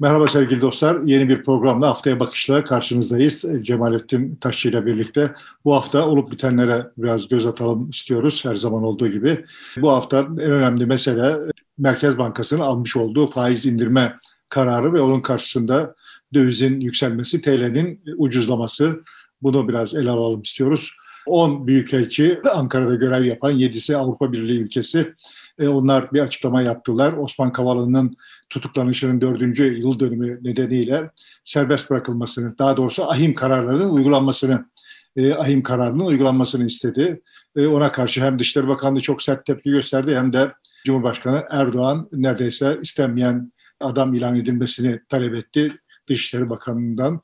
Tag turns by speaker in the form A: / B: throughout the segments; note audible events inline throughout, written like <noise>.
A: Merhaba sevgili dostlar. Yeni bir programla Haftaya Bakış'la karşınızdayız. Cemalettin Taşçı ile birlikte. Bu hafta olup bitenlere biraz göz atalım istiyoruz her zaman olduğu gibi. Bu hafta en önemli mesele Merkez Bankası'nın almış olduğu faiz indirme kararı ve onun karşısında dövizin yükselmesi, TL'nin ucuzlaması. Bunu biraz ele alalım istiyoruz. 10 büyükelçi Ankara'da görev yapan 7'si Avrupa Birliği ülkesi. E, onlar bir açıklama yaptılar. Osman Kavala'nın tutuklanışının dördüncü yıl dönümü nedeniyle serbest bırakılmasını, daha doğrusu ahim kararlarının uygulanmasını, e, ahim kararının uygulanmasını istedi. E, ona karşı hem Dışişleri Bakanlığı çok sert tepki gösterdi hem de Cumhurbaşkanı Erdoğan neredeyse istenmeyen adam ilan edilmesini talep etti Dışişleri Bakanlığı'ndan.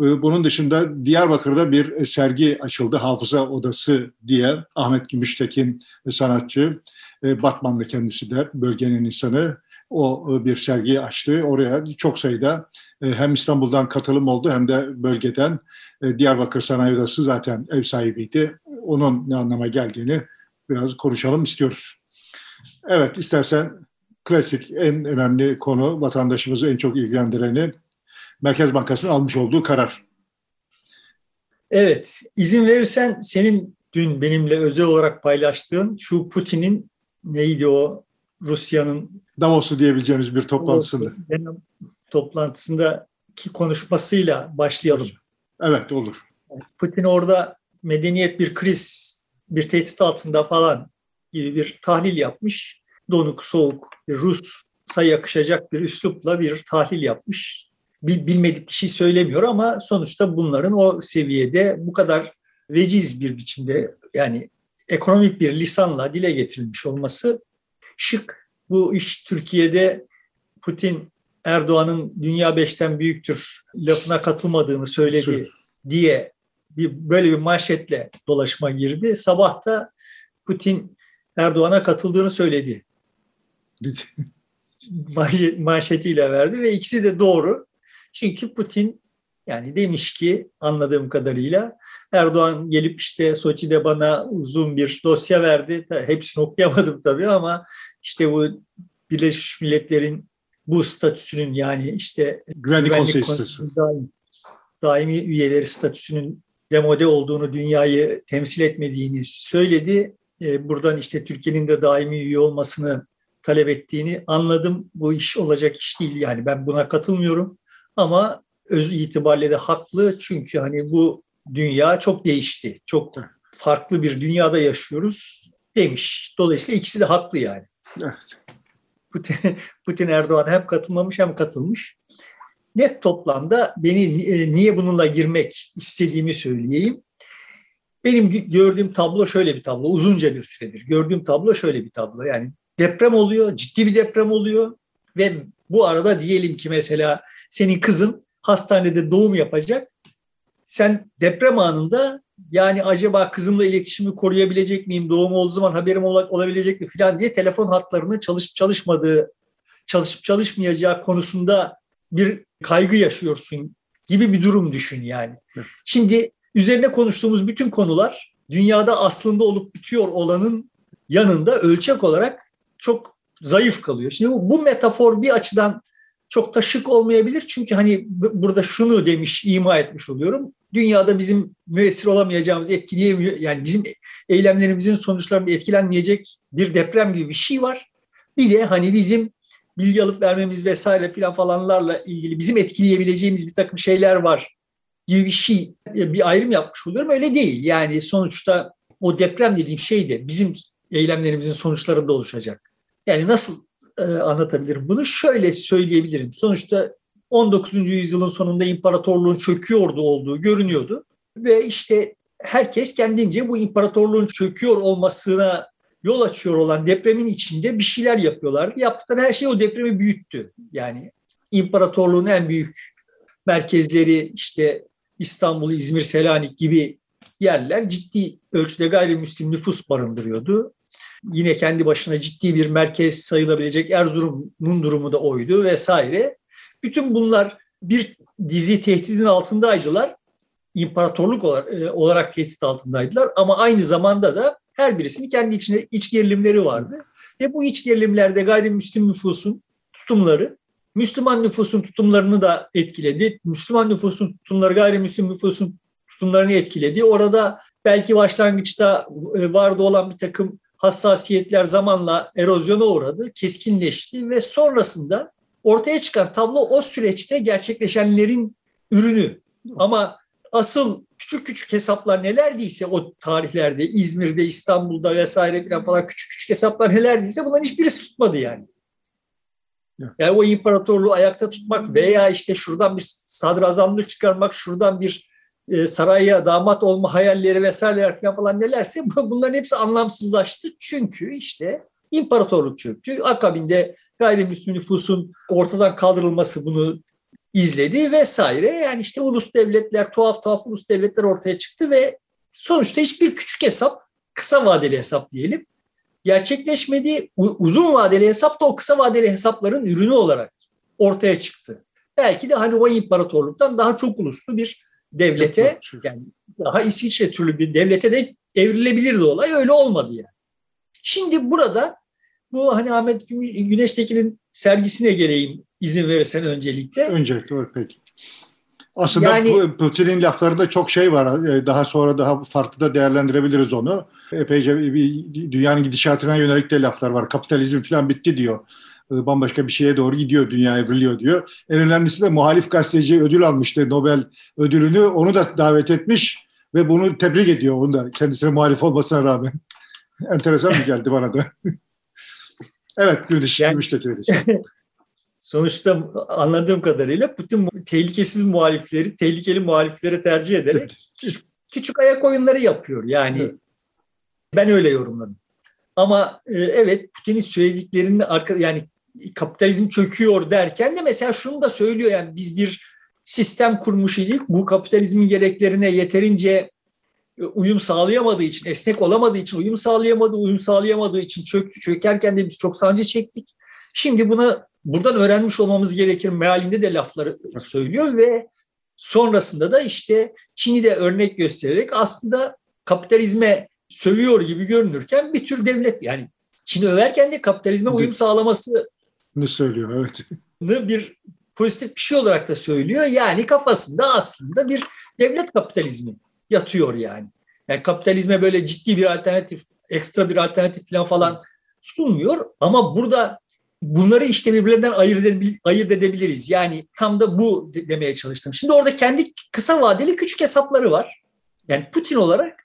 A: Ee, bunun dışında Diyarbakır'da bir e, sergi açıldı. Hafıza Odası diye Ahmet Gümüştekin e, sanatçı. E, Batmanlı kendisi de bölgenin insanı. O bir sergi açtı. Oraya çok sayıda hem İstanbul'dan katılım oldu hem de bölgeden Diyarbakır Sanayi Odası zaten ev sahibiydi. Onun ne anlama geldiğini biraz konuşalım istiyoruz. Evet istersen klasik en önemli konu vatandaşımızı en çok ilgilendireni Merkez Bankası'nın almış olduğu karar.
B: Evet, izin verirsen senin dün benimle özel olarak paylaştığın şu Putin'in neydi o Rusya'nın
A: Davos'u diyebileceğimiz bir toplantısında.
B: Toplantısındaki konuşmasıyla başlayalım.
A: Evet olur.
B: Putin orada medeniyet bir kriz, bir tehdit altında falan gibi bir tahlil yapmış. Donuk, soğuk, bir Rus'a yakışacak bir üslupla bir tahlil yapmış bilmedik bir şey söylemiyor ama sonuçta bunların o seviyede bu kadar veciz bir biçimde yani ekonomik bir lisanla dile getirilmiş olması şık. Bu iş Türkiye'de Putin Erdoğan'ın dünya beşten büyüktür lafına katılmadığını söyledi Sür. diye bir, böyle bir manşetle dolaşma girdi. Sabah da Putin Erdoğan'a katıldığını söyledi. <laughs> manşetiyle verdi ve ikisi de doğru. Çünkü Putin yani demiş ki anladığım kadarıyla Erdoğan gelip işte Soçi'de bana uzun bir dosya verdi. Hepsini okuyamadım tabii ama işte bu Birleşmiş Milletler'in bu statüsünün yani işte
A: Güvenlik, Güvenlik Konseyi
B: daim, daimi üyeleri statüsünün demode olduğunu, dünyayı temsil etmediğini söyledi. E, buradan işte Türkiye'nin de daimi üye olmasını talep ettiğini anladım. Bu iş olacak iş değil yani ben buna katılmıyorum. Ama öz itibariyle de haklı çünkü hani bu dünya çok değişti. Çok farklı bir dünyada yaşıyoruz demiş. Dolayısıyla ikisi de haklı yani. Evet. Putin, <laughs> Putin Erdoğan hem katılmamış hem katılmış. Net toplamda beni e, niye bununla girmek istediğimi söyleyeyim. Benim gördüğüm tablo şöyle bir tablo. Uzunca bir süredir gördüğüm tablo şöyle bir tablo. Yani deprem oluyor, ciddi bir deprem oluyor ve bu arada diyelim ki mesela senin kızın hastanede doğum yapacak. Sen deprem anında yani acaba kızımla iletişimi koruyabilecek miyim? Doğum olduğu zaman haberim olabilecek mi falan diye telefon hatlarının çalışıp çalışmadığı, çalışıp çalışmayacağı konusunda bir kaygı yaşıyorsun gibi bir durum düşün yani. Şimdi üzerine konuştuğumuz bütün konular dünyada aslında olup bitiyor olanın yanında ölçek olarak çok zayıf kalıyor. Şimdi bu, bu metafor bir açıdan çok da şık olmayabilir. Çünkü hani burada şunu demiş, ima etmiş oluyorum. Dünyada bizim müessir olamayacağımız, etkileyemiyor, yani bizim eylemlerimizin sonuçlarında etkilenmeyecek bir deprem gibi bir şey var. Bir de hani bizim bilgi alıp vermemiz vesaire filan falanlarla ilgili bizim etkileyebileceğimiz bir takım şeyler var gibi bir şey, bir ayrım yapmış oluyorum. Öyle değil. Yani sonuçta o deprem dediğim şey de bizim eylemlerimizin sonuçlarında oluşacak. Yani nasıl e, anlatabilirim bunu. Şöyle söyleyebilirim. Sonuçta 19. yüzyılın sonunda imparatorluğun çöküyordu olduğu görünüyordu. Ve işte herkes kendince bu imparatorluğun çöküyor olmasına yol açıyor olan depremin içinde bir şeyler yapıyorlardı. Yaptıkları her şey o depremi büyüttü. Yani imparatorluğun en büyük merkezleri işte İstanbul, İzmir, Selanik gibi yerler ciddi ölçüde gayrimüslim nüfus barındırıyordu yine kendi başına ciddi bir merkez sayılabilecek Erzurum'un durumu da oydu vesaire. Bütün bunlar bir dizi tehdidin altındaydılar. İmparatorluk olarak, e, olarak tehdit altındaydılar ama aynı zamanda da her birisinin kendi içinde iç gerilimleri vardı. Ve bu iç gerilimlerde gayrimüslim nüfusun tutumları Müslüman nüfusun tutumlarını da etkiledi. Müslüman nüfusun tutumları gayrimüslim nüfusun tutumlarını etkiledi. Orada belki başlangıçta e, vardı olan bir takım hassasiyetler zamanla erozyona uğradı, keskinleşti ve sonrasında ortaya çıkan tablo o süreçte gerçekleşenlerin ürünü. Ama asıl küçük küçük hesaplar nelerdiyse o tarihlerde İzmir'de, İstanbul'da vesaire falan falan küçük küçük hesaplar nelerdiyse bunların hiçbirisi tutmadı yani. Yani o imparatorluğu ayakta tutmak veya işte şuradan bir sadrazamlık çıkarmak, şuradan bir e, saraya damat olma hayalleri vesaireler falan falan nelerse <laughs> bunların hepsi anlamsızlaştı. Çünkü işte imparatorluk çöktü. Akabinde gayrimüslim nüfusun ortadan kaldırılması bunu izledi vesaire. Yani işte ulus devletler, tuhaf tuhaf ulus devletler ortaya çıktı ve sonuçta hiçbir küçük hesap, kısa vadeli hesap diyelim, gerçekleşmedi. Uzun vadeli hesap da o kısa vadeli hesapların ürünü olarak ortaya çıktı. Belki de hani o imparatorluktan daha çok uluslu bir devlete yani daha İsviçre türlü bir devlete de evrilebilirdi olay. Öyle olmadı yani. Şimdi burada bu hani Ahmet Güneştekin'in sergisine geleyim izin verirsen öncelikle.
A: Öncelikle peki. Aslında yani, Putin'in laflarında çok şey var. Ee, daha sonra daha farklı da değerlendirebiliriz onu. Epeyce bir dünyanın gidişatına yönelik de laflar var. Kapitalizm falan bitti diyor. Ee, bambaşka bir şeye doğru gidiyor, dünya evriliyor diyor. En önemlisi de muhalif gazeteci ödül almıştı Nobel ödülünü. Onu da davet etmiş ve bunu tebrik ediyor onu da kendisine muhalif olmasına rağmen. <laughs> Enteresan mı geldi bana da. <laughs> evet, Gülüş, yani, Gülüş <laughs>
B: sonuçta anladığım kadarıyla Putin tehlikesiz muhalifleri, tehlikeli muhalifleri tercih ederek küçük, küçük ayak oyunları yapıyor. Yani evet. ben öyle yorumladım. Ama e, evet Putin'in söylediklerinde arka yani kapitalizm çöküyor derken de mesela şunu da söylüyor yani biz bir sistem kurmuş idik. Bu kapitalizmin gereklerine yeterince uyum sağlayamadığı için, esnek olamadığı için, uyum sağlayamadığı, uyum sağlayamadığı için çöktü. Çökerken de biz çok sancı çektik. Şimdi buna buradan öğrenmiş olmamız gerekir mealinde de lafları söylüyor ve sonrasında da işte Çin'i de örnek göstererek aslında kapitalizme sövüyor gibi görünürken bir tür devlet yani Çin'i överken de kapitalizme uyum sağlaması
A: ne söylüyor evet.
B: Bir pozitif bir şey olarak da söylüyor. Yani kafasında aslında bir devlet kapitalizmi yatıyor yani. Yani kapitalizme böyle ciddi bir alternatif, ekstra bir alternatif falan falan sunmuyor. Ama burada bunları işte birbirlerinden ayırt, edebil ayırt edebiliriz. Yani tam da bu demeye çalıştım. Şimdi orada kendi kısa vadeli küçük hesapları var. Yani Putin olarak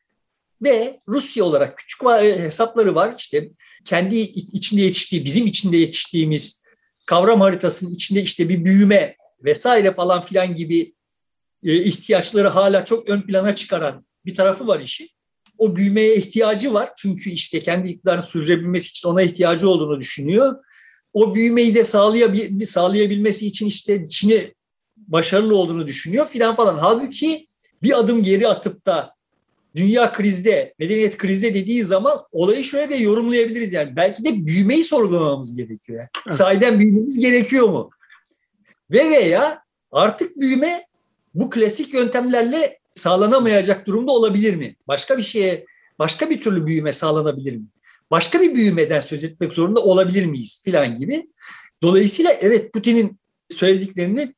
B: ve Rusya olarak küçük hesapları var. İşte kendi içinde yetiştiği, bizim içinde yetiştiğimiz kavram haritasının içinde işte bir büyüme vesaire falan filan gibi e, ihtiyaçları hala çok ön plana çıkaran bir tarafı var işi. O büyümeye ihtiyacı var. Çünkü işte kendi iktidarını sürdürebilmesi için ona ihtiyacı olduğunu düşünüyor o büyümeyi de sağlayabil, sağlayabilmesi için işte Çin'i başarılı olduğunu düşünüyor filan falan. Halbuki bir adım geri atıp da dünya krizde, medeniyet krizde dediği zaman olayı şöyle de yorumlayabiliriz yani. Belki de büyümeyi sorgulamamız gerekiyor. Yani. Evet. Sahiden büyümemiz gerekiyor mu? Ve veya artık büyüme bu klasik yöntemlerle sağlanamayacak durumda olabilir mi? Başka bir şeye, başka bir türlü büyüme sağlanabilir mi? başka bir büyümeden söz etmek zorunda olabilir miyiz filan gibi. Dolayısıyla evet Putin'in söylediklerini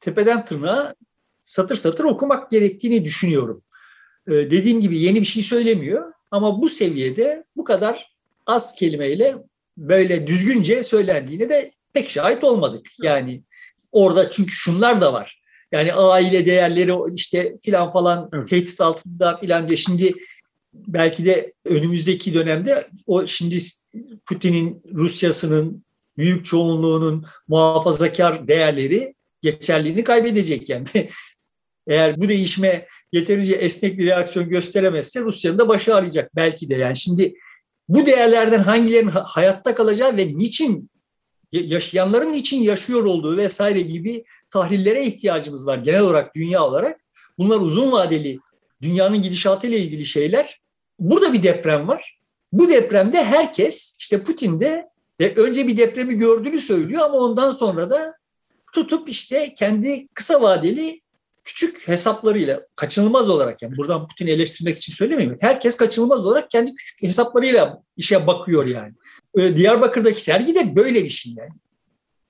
B: tepeden tırnağa satır satır okumak gerektiğini düşünüyorum. Ee, dediğim gibi yeni bir şey söylemiyor ama bu seviyede bu kadar az kelimeyle böyle düzgünce söylendiğine de pek şahit olmadık. Yani orada çünkü şunlar da var. Yani aile değerleri işte filan falan evet. tehdit altında filan diyor. Şimdi belki de önümüzdeki dönemde o şimdi Putin'in Rusya'sının büyük çoğunluğunun muhafazakar değerleri geçerliğini kaybedecek yani. <laughs> Eğer bu değişime yeterince esnek bir reaksiyon gösteremezse Rusya'nın da başı ağrıyacak belki de. Yani şimdi bu değerlerden hangilerinin hayatta kalacağı ve niçin yaşayanların niçin yaşıyor olduğu vesaire gibi tahlillere ihtiyacımız var genel olarak dünya olarak. Bunlar uzun vadeli dünyanın gidişatı ile ilgili şeyler. Burada bir deprem var. Bu depremde herkes işte Putin de önce bir depremi gördüğünü söylüyor ama ondan sonra da tutup işte kendi kısa vadeli küçük hesaplarıyla kaçınılmaz olarak yani buradan Putin'i eleştirmek için söylemeyeyim. Herkes kaçınılmaz olarak kendi küçük hesaplarıyla işe bakıyor yani. Diyarbakır'daki sergi de böyle bir şey yani.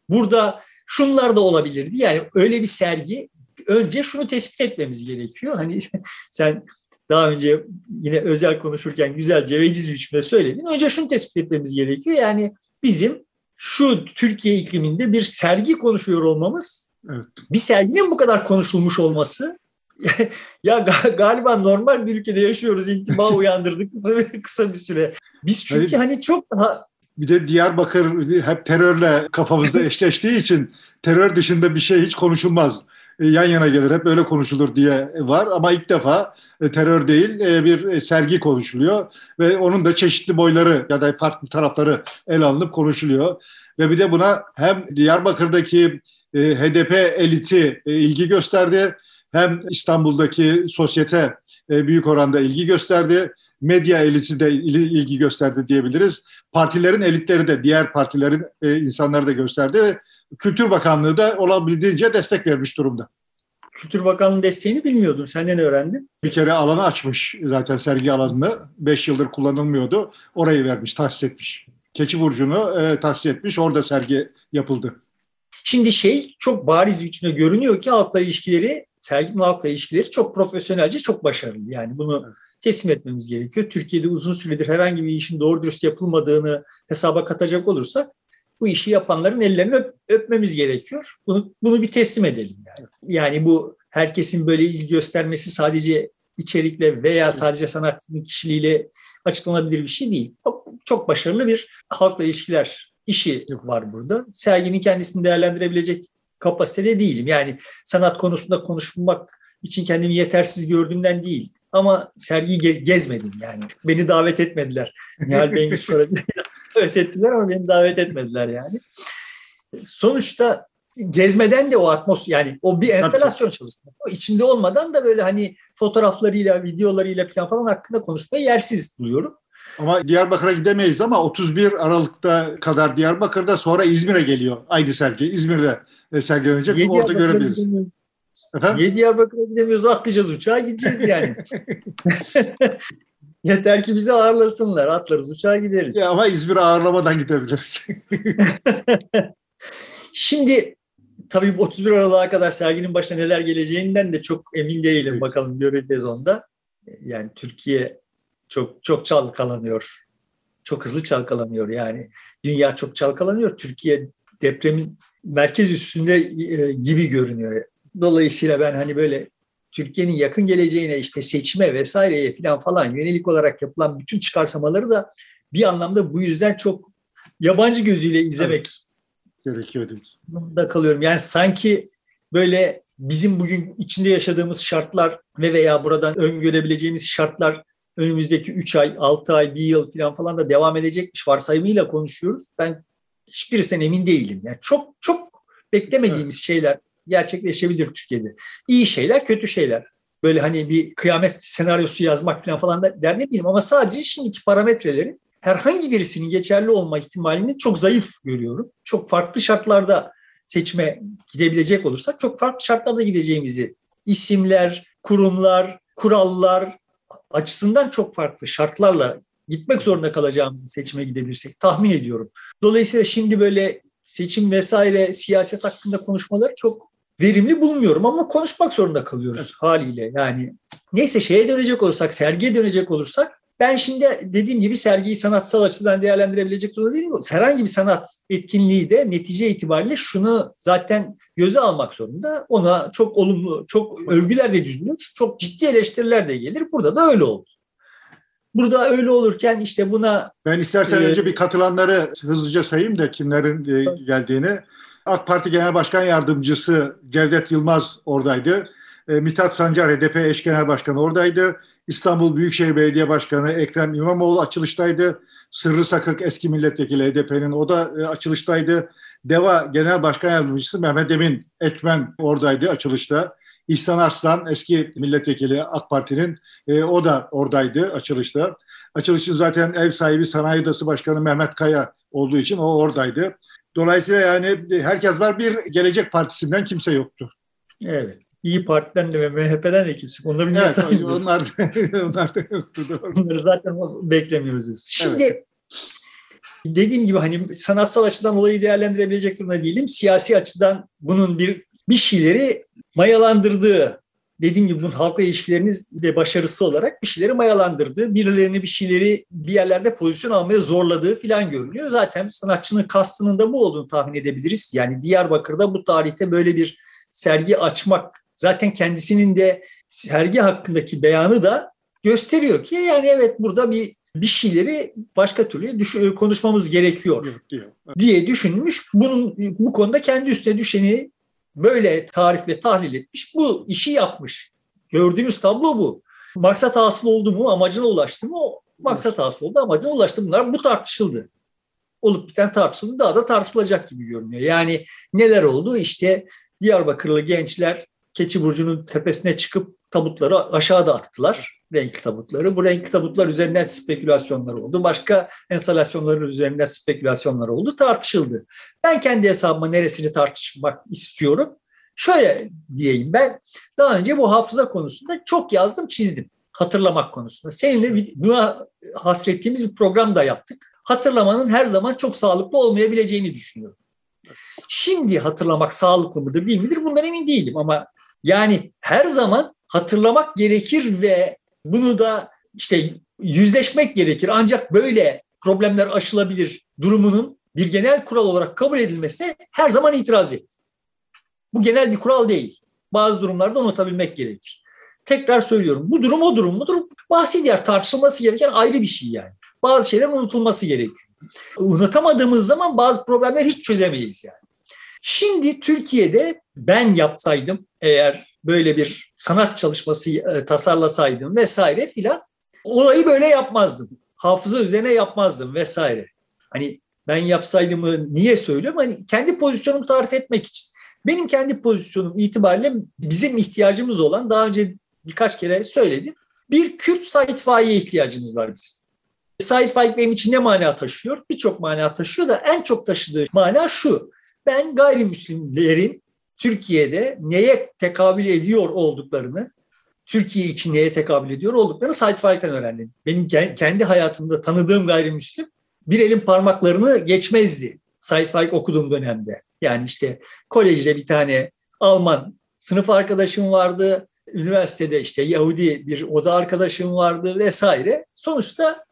B: Burada şunlar da olabilirdi. Yani öyle bir sergi önce şunu tespit etmemiz gerekiyor. Hani <laughs> sen daha önce yine özel konuşurken güzelce bir biçimde söyledin. Önce şunu tespit etmemiz gerekiyor. Yani bizim şu Türkiye ikliminde bir sergi konuşuyor olmamız, evet. bir serginin bu kadar konuşulmuş olması <laughs> ya galiba normal bir ülkede yaşıyoruz. intiba <laughs> uyandırdık kısa bir süre. Biz çünkü hani, hani çok daha
A: bir de Diyarbakır hep terörle kafamızda <laughs> eşleştiği için terör dışında bir şey hiç konuşulmaz. E, yan yana gelir hep öyle konuşulur diye var. Ama ilk defa e, terör değil e, bir sergi konuşuluyor. Ve onun da çeşitli boyları ya da farklı tarafları el alınıp konuşuluyor. Ve bir de buna hem Diyarbakır'daki HDP eliti ilgi gösterdi hem İstanbul'daki sosyete büyük oranda ilgi gösterdi medya eliti de ilgi gösterdi diyebiliriz. Partilerin elitleri de diğer partilerin insanları da gösterdi ve Kültür Bakanlığı da olabildiğince destek vermiş durumda.
B: Kültür Bakanlığı desteğini bilmiyordum. Senden öğrendim.
A: Bir kere alanı açmış zaten sergi alanını. Beş yıldır kullanılmıyordu. Orayı vermiş, tahsis etmiş. Keçi Burcu'nu e, tahsis etmiş. Orada sergi yapıldı.
B: Şimdi şey çok bariz biçimde görünüyor ki halkla ilişkileri, serginin halkla ilişkileri çok profesyonelce, çok başarılı. Yani bunu evet. Teslim etmemiz gerekiyor. Türkiye'de uzun süredir herhangi bir işin doğru dürüst yapılmadığını hesaba katacak olursak bu işi yapanların ellerini öp, öpmemiz gerekiyor. Bunu, bunu bir teslim edelim yani. Yani bu herkesin böyle ilgi göstermesi sadece içerikle veya sadece sanatçının kişiliğiyle açıklanabilir bir şey değil. Çok, başarılı bir halkla ilişkiler işi var burada. Serginin kendisini değerlendirebilecek kapasitede değilim. Yani sanat konusunda konuşmak için kendimi yetersiz gördüğümden değil. Ama sergiyi gezmedim yani. Beni davet etmediler. Nihal Bengüs <laughs> davet ettiler ama beni davet etmediler yani. Sonuçta gezmeden de o atmosfer yani o bir enstalasyon çalışması. O içinde olmadan da böyle hani fotoğraflarıyla, videolarıyla falan falan hakkında konuşmayı yersiz buluyorum.
A: Ama Diyarbakır'a gidemeyiz ama 31 Aralık'ta kadar Diyarbakır'da sonra İzmir'e geliyor aynı sergi. İzmir'de sergilenecek. Orada görebiliriz.
B: Efendim? Niye Diyarbakır'a gidemiyoruz? Atlayacağız uçağa gideceğiz yani. <laughs> Yeter ki bizi ağırlasınlar. Atlarız uçağa gideriz.
A: Ya ama İzmir'e ağırlamadan gidebiliriz. <laughs>
B: Şimdi tabii 31 Aralık'a kadar serginin başına neler geleceğinden de çok emin değilim. Evet. Bakalım göreceğiz onda. Yani Türkiye çok çok çalkalanıyor. Çok hızlı çalkalanıyor yani. Dünya çok çalkalanıyor. Türkiye depremin merkez üstünde e, gibi görünüyor. Dolayısıyla ben hani böyle Türkiye'nin yakın geleceğine işte seçime vesaireye falan falan yönelik olarak yapılan bütün çıkarsamaları da bir anlamda bu yüzden çok yabancı gözüyle izlemek
A: evet. gerekiyor
B: da kalıyorum. Yani sanki böyle bizim bugün içinde yaşadığımız şartlar ve veya buradan öngörebileceğimiz şartlar önümüzdeki 3 ay, 6 ay, 1 yıl falan falan da devam edecekmiş varsayımıyla konuşuyoruz. Ben hiçbirisinden emin değilim. Yani çok çok beklemediğimiz evet. şeyler gerçekleşebilir Türkiye'de. İyi şeyler, kötü şeyler. Böyle hani bir kıyamet senaryosu yazmak falan falan da der ne bileyim ama sadece şimdiki parametrelerin herhangi birisinin geçerli olma ihtimalini çok zayıf görüyorum. Çok farklı şartlarda seçime gidebilecek olursak çok farklı şartlarda gideceğimizi isimler, kurumlar, kurallar açısından çok farklı şartlarla gitmek zorunda kalacağımızı seçime gidebilirsek tahmin ediyorum. Dolayısıyla şimdi böyle seçim vesaire siyaset hakkında konuşmaları çok verimli bulmuyorum ama konuşmak zorunda kalıyoruz evet. haliyle. Yani neyse şeye dönecek olursak, sergiye dönecek olursak ben şimdi dediğim gibi sergiyi sanatsal açıdan değerlendirebilecek durumda değilim. Herhangi bir sanat etkinliği de netice itibariyle şunu zaten göze almak zorunda. Ona çok olumlu, çok övgüler de düzülür, çok ciddi eleştiriler de gelir. Burada da öyle oldu. Burada öyle olurken işte buna...
A: Ben istersen e, önce bir katılanları hızlıca sayayım da kimlerin e, geldiğini. AK Parti Genel Başkan Yardımcısı Cevdet Yılmaz oradaydı. E, Mithat Sancar HDP eş genel başkanı oradaydı. İstanbul Büyükşehir Belediye Başkanı Ekrem İmamoğlu açılıştaydı. Sırrı Sakık eski milletvekili HDP'nin o da e, açılıştaydı. DEVA Genel Başkan Yardımcısı Mehmet Emin Ekmen oradaydı açılışta. İhsan Arslan eski milletvekili AK Parti'nin e, o da oradaydı açılışta. Açılışın zaten ev sahibi Sanayi Odası Başkanı Mehmet Kaya olduğu için o oradaydı. Dolayısıyla yani herkes var bir Gelecek Partisi'nden kimse yoktu.
B: Evet. İyi Parti'den de ve MHP'den de kimse. Onları niye
A: evet, onlar, <laughs> onlar da yoktu. Doğru.
B: Onları zaten beklemiyoruz. Şimdi evet. dediğim gibi hani sanatsal açıdan olayı değerlendirebilecek durumda değilim. Siyasi açıdan bunun bir bir şeyleri mayalandırdığı, dediğim gibi bunun halkla ilişkileriniz de başarısı olarak bir şeyleri mayalandırdığı, birilerini bir şeyleri bir yerlerde pozisyon almaya zorladığı falan görünüyor. Zaten sanatçının kastının da bu olduğunu tahmin edebiliriz. Yani Diyarbakır'da bu tarihte böyle bir sergi açmak zaten kendisinin de sergi hakkındaki beyanı da gösteriyor ki yani evet burada bir bir şeyleri başka türlü düş- konuşmamız gerekiyor diye düşünmüş. Bunun bu konuda kendi üstüne düşeni böyle tarif ve tahlil etmiş. Bu işi yapmış. Gördüğümüz tablo bu. Maksat hasıl oldu mu, amacına ulaştı mı? O maksat hasıl oldu, amacına ulaştı. Bunlar bu tartışıldı. Olup biten tartışıldı. Daha da tartışılacak gibi görünüyor. Yani neler oldu? İşte Diyarbakırlı gençler Keçi Burcu'nun tepesine çıkıp tabutları aşağıda attılar. Renkli tabutları. Bu renkli tabutlar üzerinden spekülasyonlar oldu. Başka enstalasyonların üzerinden spekülasyonlar oldu. Tartışıldı. Ben kendi hesabıma neresini tartışmak istiyorum? Şöyle diyeyim ben daha önce bu hafıza konusunda çok yazdım çizdim. Hatırlamak konusunda. Seninle hasrettiğimiz bir program da yaptık. Hatırlamanın her zaman çok sağlıklı olmayabileceğini düşünüyorum. Şimdi hatırlamak sağlıklı mıdır değil midir bundan emin değilim ama yani her zaman hatırlamak gerekir ve bunu da işte yüzleşmek gerekir. Ancak böyle problemler aşılabilir durumunun bir genel kural olarak kabul edilmesine her zaman itiraz etti. Bu genel bir kural değil. Bazı durumlarda unutabilmek gerekir. Tekrar söylüyorum. Bu durum o durum mudur? Bahsi diğer tartışılması gereken ayrı bir şey yani. Bazı şeyler unutulması gerekiyor. Unutamadığımız zaman bazı problemler hiç çözemeyiz yani. Şimdi Türkiye'de ben yapsaydım eğer böyle bir sanat çalışması e, tasarlasaydım vesaire filan olayı böyle yapmazdım. Hafıza üzerine yapmazdım vesaire. Hani ben yapsaydım niye söylüyorum? Hani kendi pozisyonumu tarif etmek için. Benim kendi pozisyonum itibariyle bizim ihtiyacımız olan daha önce birkaç kere söyledim. Bir Kürt Said Faik'e ihtiyacımız var bizim. Said Faik benim için ne mana taşıyor? Birçok mana taşıyor da en çok taşıdığı mana şu. Ben gayrimüslimlerin Türkiye'de neye tekabül ediyor olduklarını, Türkiye için neye tekabül ediyor olduklarını Said Faik'ten öğrendim. Benim kendi hayatımda tanıdığım gayrimüslim bir elin parmaklarını geçmezdi Said Faik okuduğum dönemde. Yani işte kolejde bir tane Alman sınıf arkadaşım vardı. Üniversitede işte Yahudi bir oda arkadaşım vardı vesaire. Sonuçta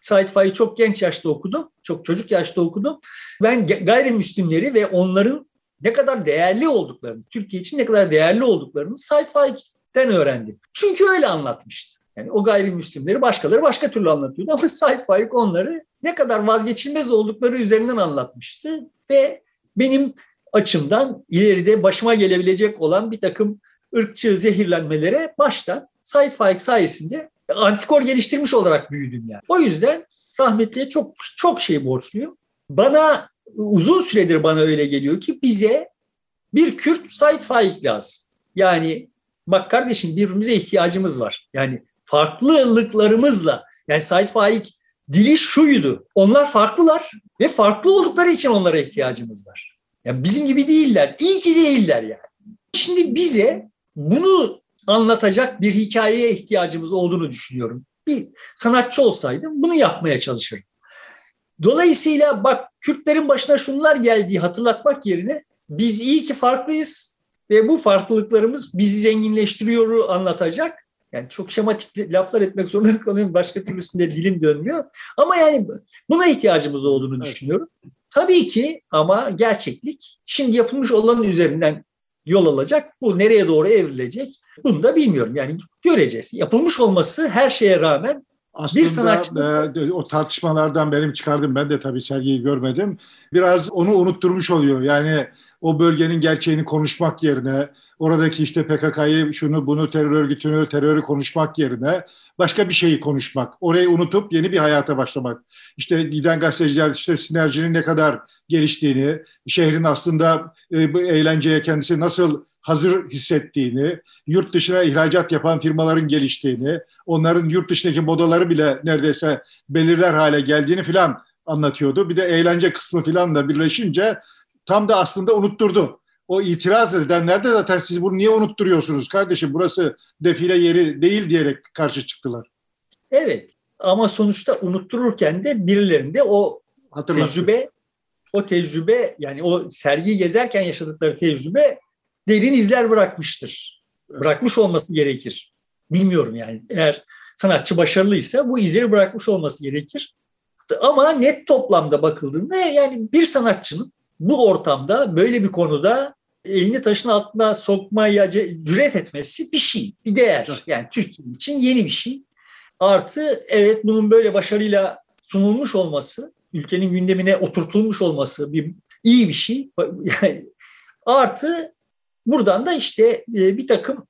B: Said Faik'i çok genç yaşta okudum. Çok çocuk yaşta okudum. Ben gayrimüslimleri ve onların ne kadar değerli olduklarını, Türkiye için ne kadar değerli olduklarını Said Faik'ten öğrendim. Çünkü öyle anlatmıştı. Yani o gayrimüslimleri başkaları başka türlü anlatıyordu ama <laughs> Said Faik onları ne kadar vazgeçilmez oldukları üzerinden anlatmıştı ve benim açımdan ileride başıma gelebilecek olan bir takım ırkçı zehirlenmelere baştan Said Faik sayesinde antikor geliştirmiş olarak büyüdüm yani. O yüzden rahmetliye çok çok şey borçluyum. Bana uzun süredir bana öyle geliyor ki bize bir Kürt Said Faik lazım. Yani bak kardeşim birbirimize ihtiyacımız var. Yani farklılıklarımızla yani Said Faik dili şuydu. Onlar farklılar ve farklı oldukları için onlara ihtiyacımız var. Yani bizim gibi değiller. İyi ki değiller yani. Şimdi bize bunu anlatacak bir hikayeye ihtiyacımız olduğunu düşünüyorum. Bir sanatçı olsaydım bunu yapmaya çalışırdım. Dolayısıyla bak Kürtlerin başına şunlar geldiği hatırlatmak yerine biz iyi ki farklıyız ve bu farklılıklarımız bizi zenginleştiriyor anlatacak. Yani çok şematik laflar etmek zorunda <laughs> kalıyorum. Başka türlüsünde dilim dönmüyor. Ama yani buna ihtiyacımız olduğunu evet. düşünüyorum. Tabii ki ama gerçeklik şimdi yapılmış olanın üzerinden yol alacak. Bu nereye doğru evrilecek? Bunu da bilmiyorum. Yani göreceğiz. Yapılmış olması her şeye rağmen
A: aslında bir sanatçı... e, o tartışmalardan benim çıkardım. Ben de tabii sergiyi görmedim. Biraz onu unutturmuş oluyor. Yani o bölgenin gerçeğini konuşmak yerine oradaki işte PKK'yı şunu bunu terör örgütünü terörü konuşmak yerine başka bir şeyi konuşmak. Orayı unutup yeni bir hayata başlamak. İşte giden gazeteciler işte sinerjinin ne kadar geliştiğini, şehrin aslında e, bu eğlenceye kendisi nasıl hazır hissettiğini, yurt dışına ihracat yapan firmaların geliştiğini, onların yurt dışındaki modaları bile neredeyse belirler hale geldiğini filan anlatıyordu. Bir de eğlence kısmı filan da birleşince tam da aslında unutturdu. O itiraz edenler de zaten siz bunu niye unutturuyorsunuz kardeşim burası defile yeri değil diyerek karşı çıktılar.
B: Evet ama sonuçta unuttururken de birilerinde o
A: Hatırlattı.
B: tecrübe o tecrübe yani o sergiyi gezerken yaşadıkları tecrübe derin izler bırakmıştır. Bırakmış olması gerekir. Bilmiyorum yani eğer sanatçı başarılıysa bu izleri bırakmış olması gerekir. Ama net toplamda bakıldığında yani bir sanatçının bu ortamda böyle bir konuda elini taşın altına sokmaya cüret etmesi bir şey, bir değer. Yani Türkiye için yeni bir şey. Artı evet bunun böyle başarıyla sunulmuş olması, ülkenin gündemine oturtulmuş olması bir iyi bir şey. <laughs> Yani, artı buradan da işte e, bir takım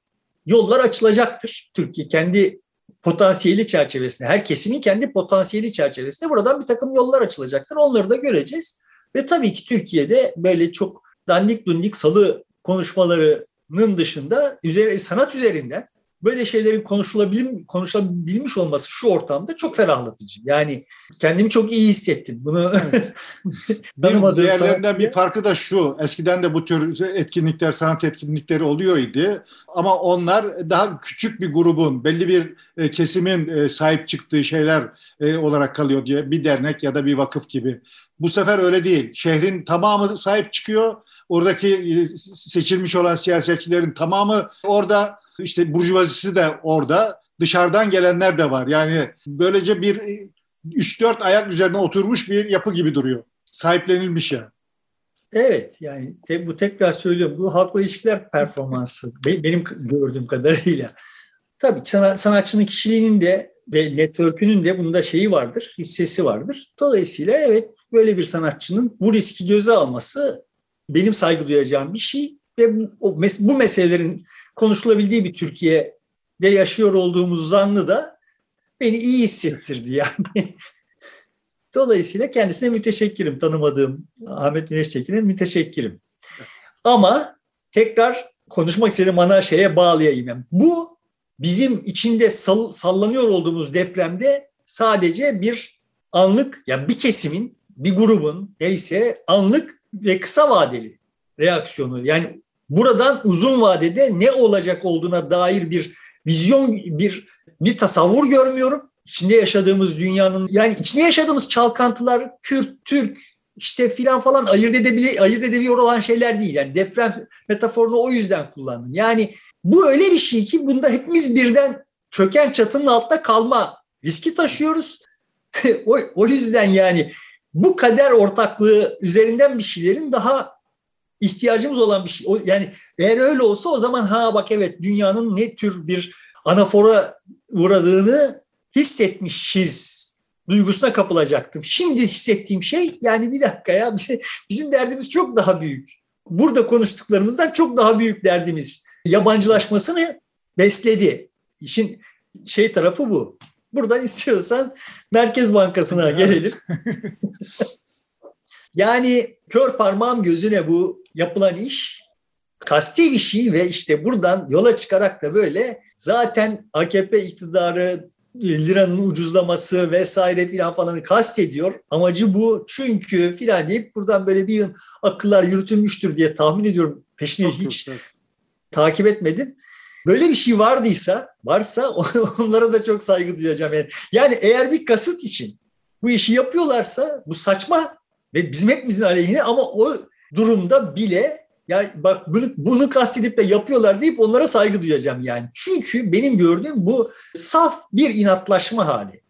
B: yollar açılacaktır. Türkiye kendi potansiyeli çerçevesinde, her kesimin kendi potansiyeli çerçevesinde buradan bir takım yollar açılacaktır. Onları da göreceğiz. Ve tabii ki Türkiye'de böyle çok dandik dundik salı konuşmalarının dışında üzeri, sanat üzerinden böyle şeylerin konuşulabilir, konuşulabilmiş olması şu ortamda çok ferahlatıcı. Yani kendimi çok iyi hissettim. Bunu <laughs>
A: bir diğerlerinden bir farkı da şu. Eskiden de bu tür etkinlikler, sanat etkinlikleri oluyordu. Ama onlar daha küçük bir grubun, belli bir e, kesimin e, sahip çıktığı şeyler e, olarak kalıyor diye bir dernek ya da bir vakıf gibi. Bu sefer öyle değil. Şehrin tamamı sahip çıkıyor. Oradaki seçilmiş olan siyasetçilerin tamamı orada işte burjuvazisi de orada, dışarıdan gelenler de var. Yani böylece bir 3-4 ayak üzerine oturmuş bir yapı gibi duruyor. Sahiplenilmiş ya.
B: Evet yani te, bu tekrar söylüyorum bu halkla ilişkiler performansı benim gördüğüm kadarıyla. Tabii sanatçının kişiliğinin de ve network'ünün de bunda şeyi vardır, hissesi vardır. Dolayısıyla evet böyle bir sanatçının bu riski göze alması benim saygı duyacağım bir şey ve bu, bu meselelerin konuşulabildiği bir Türkiye'de yaşıyor olduğumuz zannı da beni iyi hissettirdi yani. <laughs> Dolayısıyla kendisine müteşekkirim. Tanımadığım Ahmet Güneş Tekin'e müteşekkirim. Ama tekrar konuşmak istediğim ana şeye bağlayayım. Yani bu bizim içinde sall- sallanıyor olduğumuz depremde sadece bir anlık, yani bir kesimin, bir grubun neyse anlık ve kısa vadeli reaksiyonu. Yani buradan uzun vadede ne olacak olduğuna dair bir vizyon, bir bir tasavvur görmüyorum. İçinde yaşadığımız dünyanın yani içinde yaşadığımız çalkantılar Kürt, Türk işte filan falan ayırt edebili ayırt edebiliyor olan şeyler değil. Yani deprem metaforunu o yüzden kullandım. Yani bu öyle bir şey ki bunda hepimiz birden çöken çatının altında kalma riski taşıyoruz. <laughs> o, o yüzden yani bu kader ortaklığı üzerinden bir şeylerin daha ihtiyacımız olan bir şey. O, yani eğer öyle olsa o zaman ha bak evet dünyanın ne tür bir anafora uğradığını hissetmişiz duygusuna kapılacaktım. Şimdi hissettiğim şey yani bir dakika ya <laughs> bizim derdimiz çok daha büyük. Burada konuştuklarımızdan çok daha büyük derdimiz. Yabancılaşmasını besledi. İşin şey tarafı bu. Buradan istiyorsan Merkez Bankası'na gelelim. <laughs> yani kör parmağım gözüne bu yapılan iş kasti bir şey ve işte buradan yola çıkarak da böyle zaten AKP iktidarı liranın ucuzlaması vesaire filan falanı kastediyor. Amacı bu çünkü filan deyip buradan böyle bir akıllar yürütülmüştür diye tahmin ediyorum. Peşini çok hiç çok, takip etmedim. Böyle bir şey vardıysa, varsa <laughs> onlara da çok saygı duyacağım. Yani, yani eğer bir kasıt için bu işi yapıyorlarsa bu saçma ve bizim hepimizin aleyhine ama o durumda bile yani bak bunu, bunu kastedip de yapıyorlar deyip onlara saygı duyacağım yani. Çünkü benim gördüğüm bu saf bir inatlaşma hali.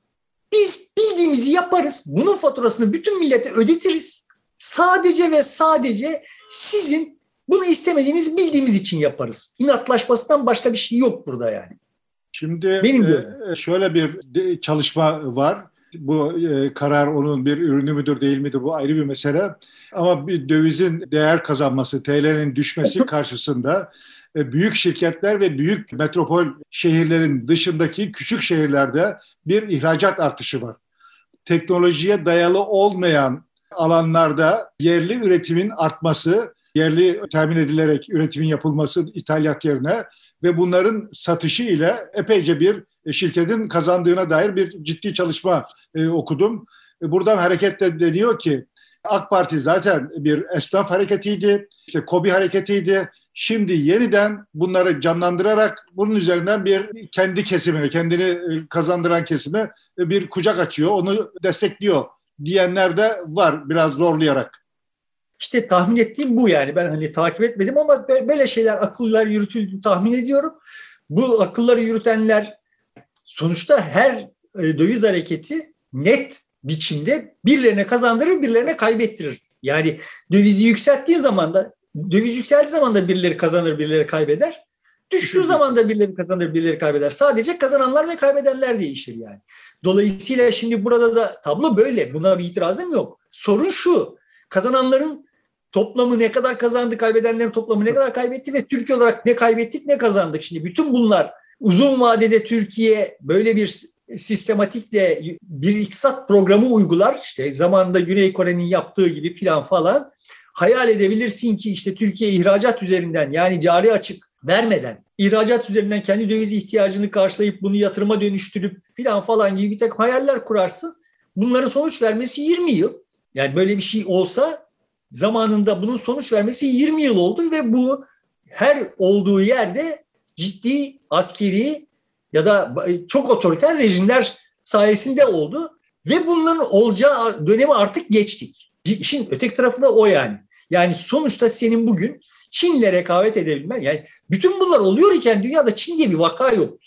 B: Biz bildiğimizi yaparız. Bunun faturasını bütün millete ödetiriz. Sadece ve sadece sizin bunu istemediğiniz bildiğimiz için yaparız. İnatlaşmasından başka bir şey yok burada yani.
A: Şimdi Benim e, şöyle bir çalışma var bu e, karar onun bir ürünü müdür değil midir bu ayrı bir mesele. Ama bir dövizin değer kazanması, TL'nin düşmesi karşısında e, büyük şirketler ve büyük metropol şehirlerin dışındaki küçük şehirlerde bir ihracat artışı var. Teknolojiye dayalı olmayan alanlarda yerli üretimin artması, yerli temin edilerek üretimin yapılması ithalat yerine ve bunların satışı ile epeyce bir şirketin kazandığına dair bir ciddi çalışma e, okudum. E, buradan hareketle deniyor ki AK Parti zaten bir esnaf hareketiydi, işte KOBİ hareketiydi. Şimdi yeniden bunları canlandırarak bunun üzerinden bir kendi kesimine, kendini e, kazandıran kesime bir kucak açıyor, onu destekliyor diyenler de var biraz zorlayarak.
B: İşte tahmin ettiğim bu yani. Ben hani takip etmedim ama böyle şeyler akıllar yürütüldüğünü tahmin ediyorum. Bu akılları yürütenler sonuçta her e, döviz hareketi net biçimde birilerine kazandırır, birilerine kaybettirir. Yani dövizi yükselttiği zaman da döviz yükseldiği zaman da birileri kazanır, birileri kaybeder. Düştüğü zaman da birileri kazanır, birileri kaybeder. Sadece kazananlar ve kaybedenler değişir yani. Dolayısıyla şimdi burada da tablo böyle. Buna bir itirazım yok. Sorun şu. Kazananların toplamı ne kadar kazandı, kaybedenlerin toplamı ne kadar kaybetti ve Türkiye olarak ne kaybettik, ne kazandık. Şimdi bütün bunlar uzun vadede Türkiye böyle bir sistematikle bir iktisat programı uygular. İşte zamanında Güney Kore'nin yaptığı gibi filan falan. Hayal edebilirsin ki işte Türkiye ihracat üzerinden yani cari açık vermeden ihracat üzerinden kendi döviz ihtiyacını karşılayıp bunu yatırıma dönüştürüp filan falan gibi bir takım hayaller kurarsın. Bunların sonuç vermesi 20 yıl. Yani böyle bir şey olsa zamanında bunun sonuç vermesi 20 yıl oldu ve bu her olduğu yerde ciddi askeri ya da çok otoriter rejimler sayesinde oldu ve bunların olacağı dönemi artık geçtik. İşin öteki tarafı da o yani. Yani sonuçta senin bugün Çin'le rekabet edebilmen yani bütün bunlar oluyor iken dünyada Çin diye bir vaka yok.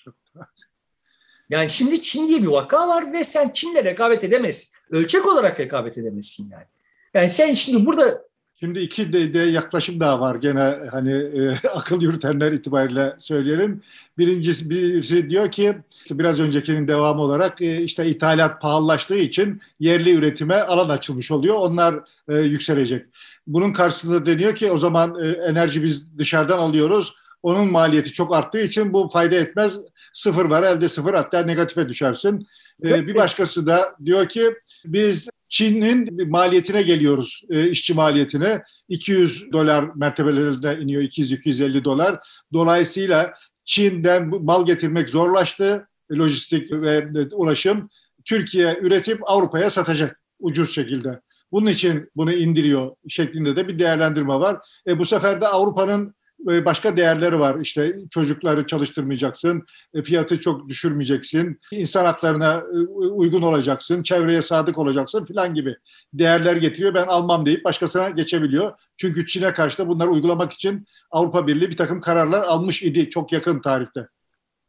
B: Yani şimdi Çin diye bir vaka var ve sen Çin'le rekabet edemezsin. Ölçek olarak rekabet edemezsin yani. Yani sen şimdi burada
A: Şimdi iki de, de yaklaşım daha var gene hani e, <laughs> akıl yürütenler itibariyle söyleyelim. Birincisi birisi diyor ki biraz öncekinin devamı olarak e, işte ithalat pahalılaştığı için yerli üretime alan açılmış oluyor. Onlar e, yükselecek. Bunun karşısında deniyor ki o zaman e, enerji biz dışarıdan alıyoruz. Onun maliyeti çok arttığı için bu fayda etmez. Sıfır var elde sıfır hatta negatife düşersin. E, bir başkası da diyor ki biz Çin'in maliyetine geliyoruz, e, işçi maliyetine. 200 dolar mertebelerinde iniyor, 200-250 dolar. Dolayısıyla Çin'den mal getirmek zorlaştı, lojistik ve ulaşım. Türkiye üretip Avrupa'ya satacak ucuz şekilde. Bunun için bunu indiriyor şeklinde de bir değerlendirme var. E, bu sefer de Avrupa'nın e, başka değerleri var. İşte çocukları çalıştırmayacaksın, e, fiyatı çok düşürmeyeceksin, insan haklarına e, uygun olacaksın, çevreye sadık olacaksın filan gibi değerler getiriyor. Ben almam deyip başkasına geçebiliyor. Çünkü Çin'e karşı da bunları uygulamak için Avrupa Birliği bir takım kararlar almış idi çok yakın tarihte.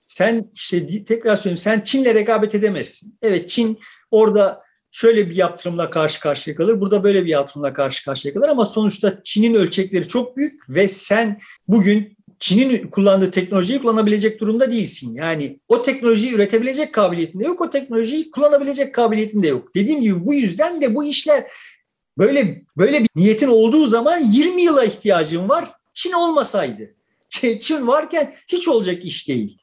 B: Sen işte tekrar söyleyeyim sen Çin'le rekabet edemezsin. Evet Çin orada şöyle bir yaptırımla karşı karşıya kalır, burada böyle bir yaptırımla karşı karşıya kalır ama sonuçta Çin'in ölçekleri çok büyük ve sen bugün Çin'in kullandığı teknolojiyi kullanabilecek durumda değilsin. Yani o teknolojiyi üretebilecek kabiliyetinde yok, o teknolojiyi kullanabilecek kabiliyetinde yok. Dediğim gibi bu yüzden de bu işler böyle böyle bir niyetin olduğu zaman 20 yıla ihtiyacın var. Çin olmasaydı. Çin varken hiç olacak iş değil.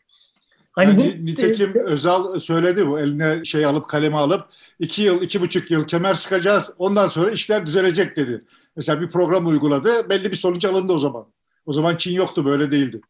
A: Hani yani bu, nitekim e, Özal söyledi bu eline şey alıp kalemi alıp iki yıl, iki buçuk yıl kemer sıkacağız ondan sonra işler düzelecek dedi. Mesela bir program uyguladı belli bir sonuç alındı o zaman. O zaman Çin yoktu böyle değildi.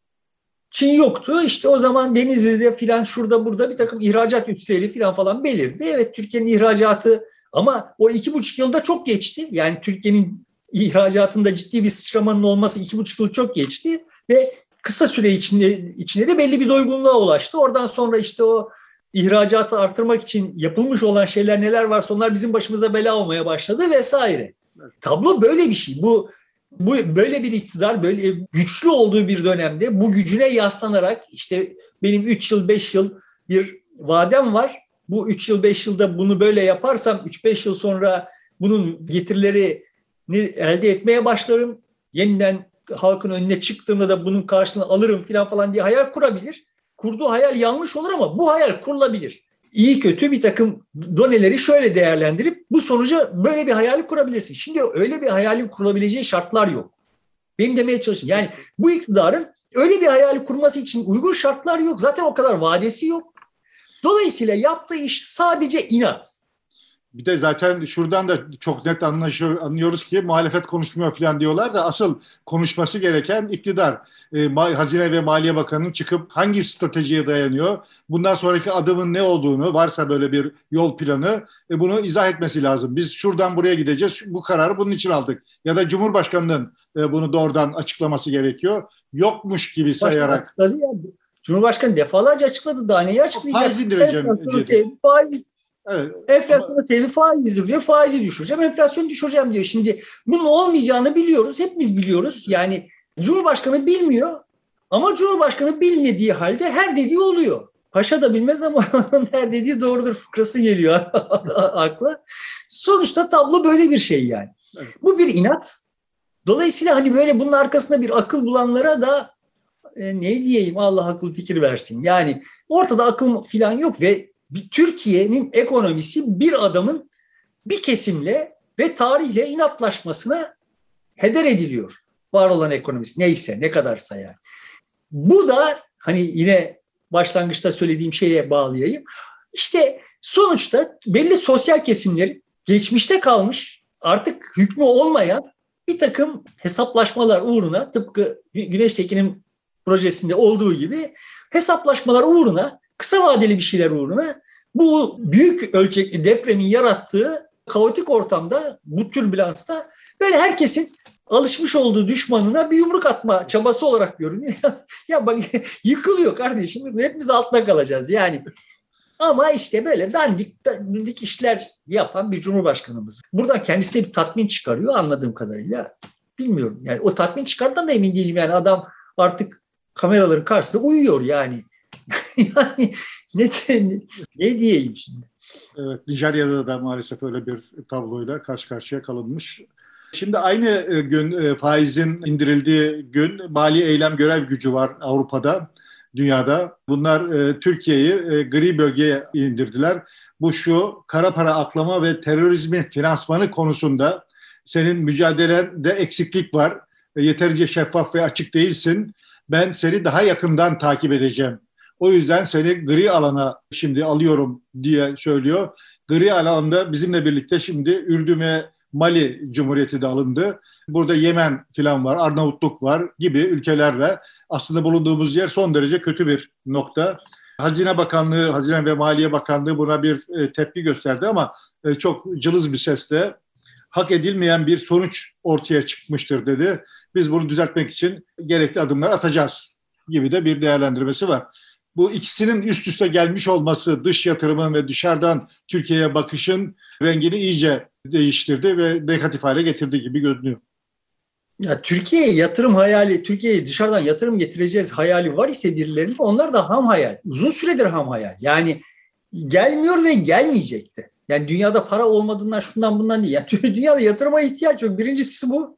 B: Çin yoktu. İşte o zaman Denizli'de filan şurada burada bir takım ihracat üsleri filan falan belirdi. Evet Türkiye'nin ihracatı ama o iki buçuk yılda çok geçti. Yani Türkiye'nin ihracatında ciddi bir sıçramanın olması iki buçuk yıl çok geçti. Ve kısa süre içinde, içinde de belli bir doygunluğa ulaştı. Oradan sonra işte o ihracatı artırmak için yapılmış olan şeyler neler varsa onlar bizim başımıza bela olmaya başladı vesaire. Tablo böyle bir şey. Bu bu böyle bir iktidar böyle güçlü olduğu bir dönemde bu gücüne yaslanarak işte benim 3 yıl 5 yıl bir vadem var. Bu 3 yıl 5 yılda bunu böyle yaparsam 3-5 yıl sonra bunun getirilerini elde etmeye başlarım. Yeniden halkın önüne çıktığımda da bunun karşılığını alırım falan falan diye hayal kurabilir. Kurduğu hayal yanlış olur ama bu hayal kurulabilir. İyi kötü bir takım doneleri şöyle değerlendirip bu sonuca böyle bir hayali kurabilirsin. Şimdi öyle bir hayalin kurulabileceği şartlar yok. Benim demeye çalıştım. Yani bu iktidarın öyle bir hayali kurması için uygun şartlar yok. Zaten o kadar vadesi yok. Dolayısıyla yaptığı iş sadece inat.
A: Bir de zaten şuradan da çok net anlaşıyor, anlıyoruz ki muhalefet konuşmuyor falan diyorlar da asıl konuşması gereken iktidar. E, Hazine ve Maliye Bakanı'nın çıkıp hangi stratejiye dayanıyor, bundan sonraki adımın ne olduğunu, varsa böyle bir yol planı e, bunu izah etmesi lazım. Biz şuradan buraya gideceğiz, bu kararı bunun için aldık. Ya da Cumhurbaşkanı'nın e, bunu doğrudan açıklaması gerekiyor. Yokmuş gibi sayarak.
B: Cumhurbaşkanı defalarca açıkladı. Daha neyi açıklayacak?
A: Faiz indireceğim.
B: Evet, faiz Evet. Enflasyonun sebebi faizdir diyor. Faizi düşüreceğim, enflasyonu düşüreceğim diyor. Şimdi bunun olmayacağını biliyoruz. Hepimiz biliyoruz. Yani Cumhurbaşkanı bilmiyor ama Cumhurbaşkanı bilmediği halde her dediği oluyor. Paşa da bilmez ama <laughs> her dediği doğrudur fıkrası geliyor <laughs> akla. Sonuçta tablo böyle bir şey yani. Evet. Bu bir inat. Dolayısıyla hani böyle bunun arkasında bir akıl bulanlara da e, ne diyeyim Allah akıl fikir versin. Yani ortada akıl filan yok ve bir Türkiye'nin ekonomisi bir adamın bir kesimle ve tarihle inatlaşmasına heder ediliyor. Var olan ekonomisi neyse ne kadarsa yani. Bu da hani yine başlangıçta söylediğim şeye bağlayayım. İşte sonuçta belli sosyal kesimlerin geçmişte kalmış artık hükmü olmayan bir takım hesaplaşmalar uğruna tıpkı Güneş Tekin'in projesinde olduğu gibi hesaplaşmalar uğruna kısa vadeli bir şeyler uğruna bu büyük ölçekli depremin yarattığı kaotik ortamda bu türbülansta böyle herkesin alışmış olduğu düşmanına bir yumruk atma çabası olarak görünüyor. <laughs> ya bak <laughs> yıkılıyor kardeşim. Hepimiz altına kalacağız yani. Ama işte böyle dandik, dandik işler yapan bir cumhurbaşkanımız. Buradan kendisine bir tatmin çıkarıyor anladığım kadarıyla. Bilmiyorum. Yani o tatmin çıkardan da emin değilim. Yani adam artık kameraların karşısında uyuyor yani. <laughs> yani ne, ne diyeyim şimdi?
A: Evet, Nijerya'da da maalesef öyle bir tabloyla karşı karşıya kalınmış. Şimdi aynı e, gün e, faizin indirildiği gün mali eylem görev gücü var Avrupa'da, dünyada. Bunlar e, Türkiye'yi gri bölgeye indirdiler. Bu şu kara para aklama ve terörizmin finansmanı konusunda senin mücadelende eksiklik var. Yeterince şeffaf ve açık değilsin. Ben seni daha yakından takip edeceğim. O yüzden seni gri alana şimdi alıyorum diye söylüyor. Gri alanda bizimle birlikte şimdi Ürdün Mali Cumhuriyeti de alındı. Burada Yemen filan var, Arnavutluk var gibi ülkelerle aslında bulunduğumuz yer son derece kötü bir nokta. Hazine Bakanlığı, Hazine ve Maliye Bakanlığı buna bir e, tepki gösterdi ama e, çok cılız bir sesle hak edilmeyen bir sonuç ortaya çıkmıştır dedi. Biz bunu düzeltmek için gerekli adımlar atacağız gibi de bir değerlendirmesi var bu ikisinin üst üste gelmiş olması dış yatırımın ve dışarıdan Türkiye'ye bakışın rengini iyice değiştirdi ve negatif hale getirdi gibi görünüyor.
B: Ya Türkiye'ye yatırım hayali, Türkiye'ye dışarıdan yatırım getireceğiz hayali var ise birilerinin onlar da ham hayal. Uzun süredir ham hayal. Yani gelmiyor ve gelmeyecekti. Yani dünyada para olmadığından şundan bundan değil. Yani <laughs> dünyada yatırıma ihtiyaç yok. Birincisi bu.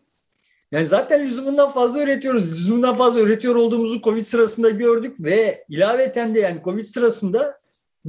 B: Yani zaten lüzumundan fazla üretiyoruz. Lüzumundan fazla üretiyor olduğumuzu Covid sırasında gördük ve ilaveten de yani Covid sırasında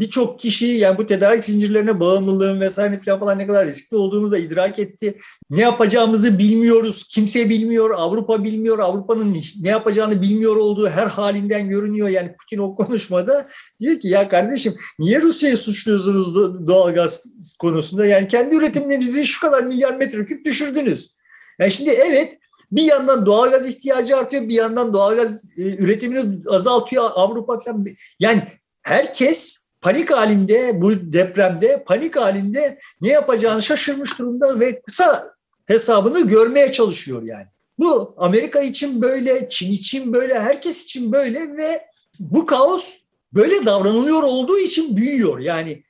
B: birçok kişi yani bu tedarik zincirlerine bağımlılığın vesaire falan, falan ne kadar riskli olduğunu da idrak etti. Ne yapacağımızı bilmiyoruz. Kimse bilmiyor. Avrupa bilmiyor. Avrupa'nın ne yapacağını bilmiyor olduğu her halinden görünüyor. Yani Putin o konuşmada diyor ki ya kardeşim niye Rusya'yı suçluyorsunuz doğalgaz konusunda? Yani kendi üretimlerinizi şu kadar milyar metreküp düşürdünüz. Yani şimdi evet bir yandan doğalgaz ihtiyacı artıyor, bir yandan doğalgaz e, üretimini azaltıyor Avrupa falan. Yani herkes panik halinde bu depremde panik halinde ne yapacağını şaşırmış durumda ve kısa hesabını görmeye çalışıyor yani. Bu Amerika için böyle, Çin için böyle, herkes için böyle ve bu kaos böyle davranılıyor olduğu için büyüyor. Yani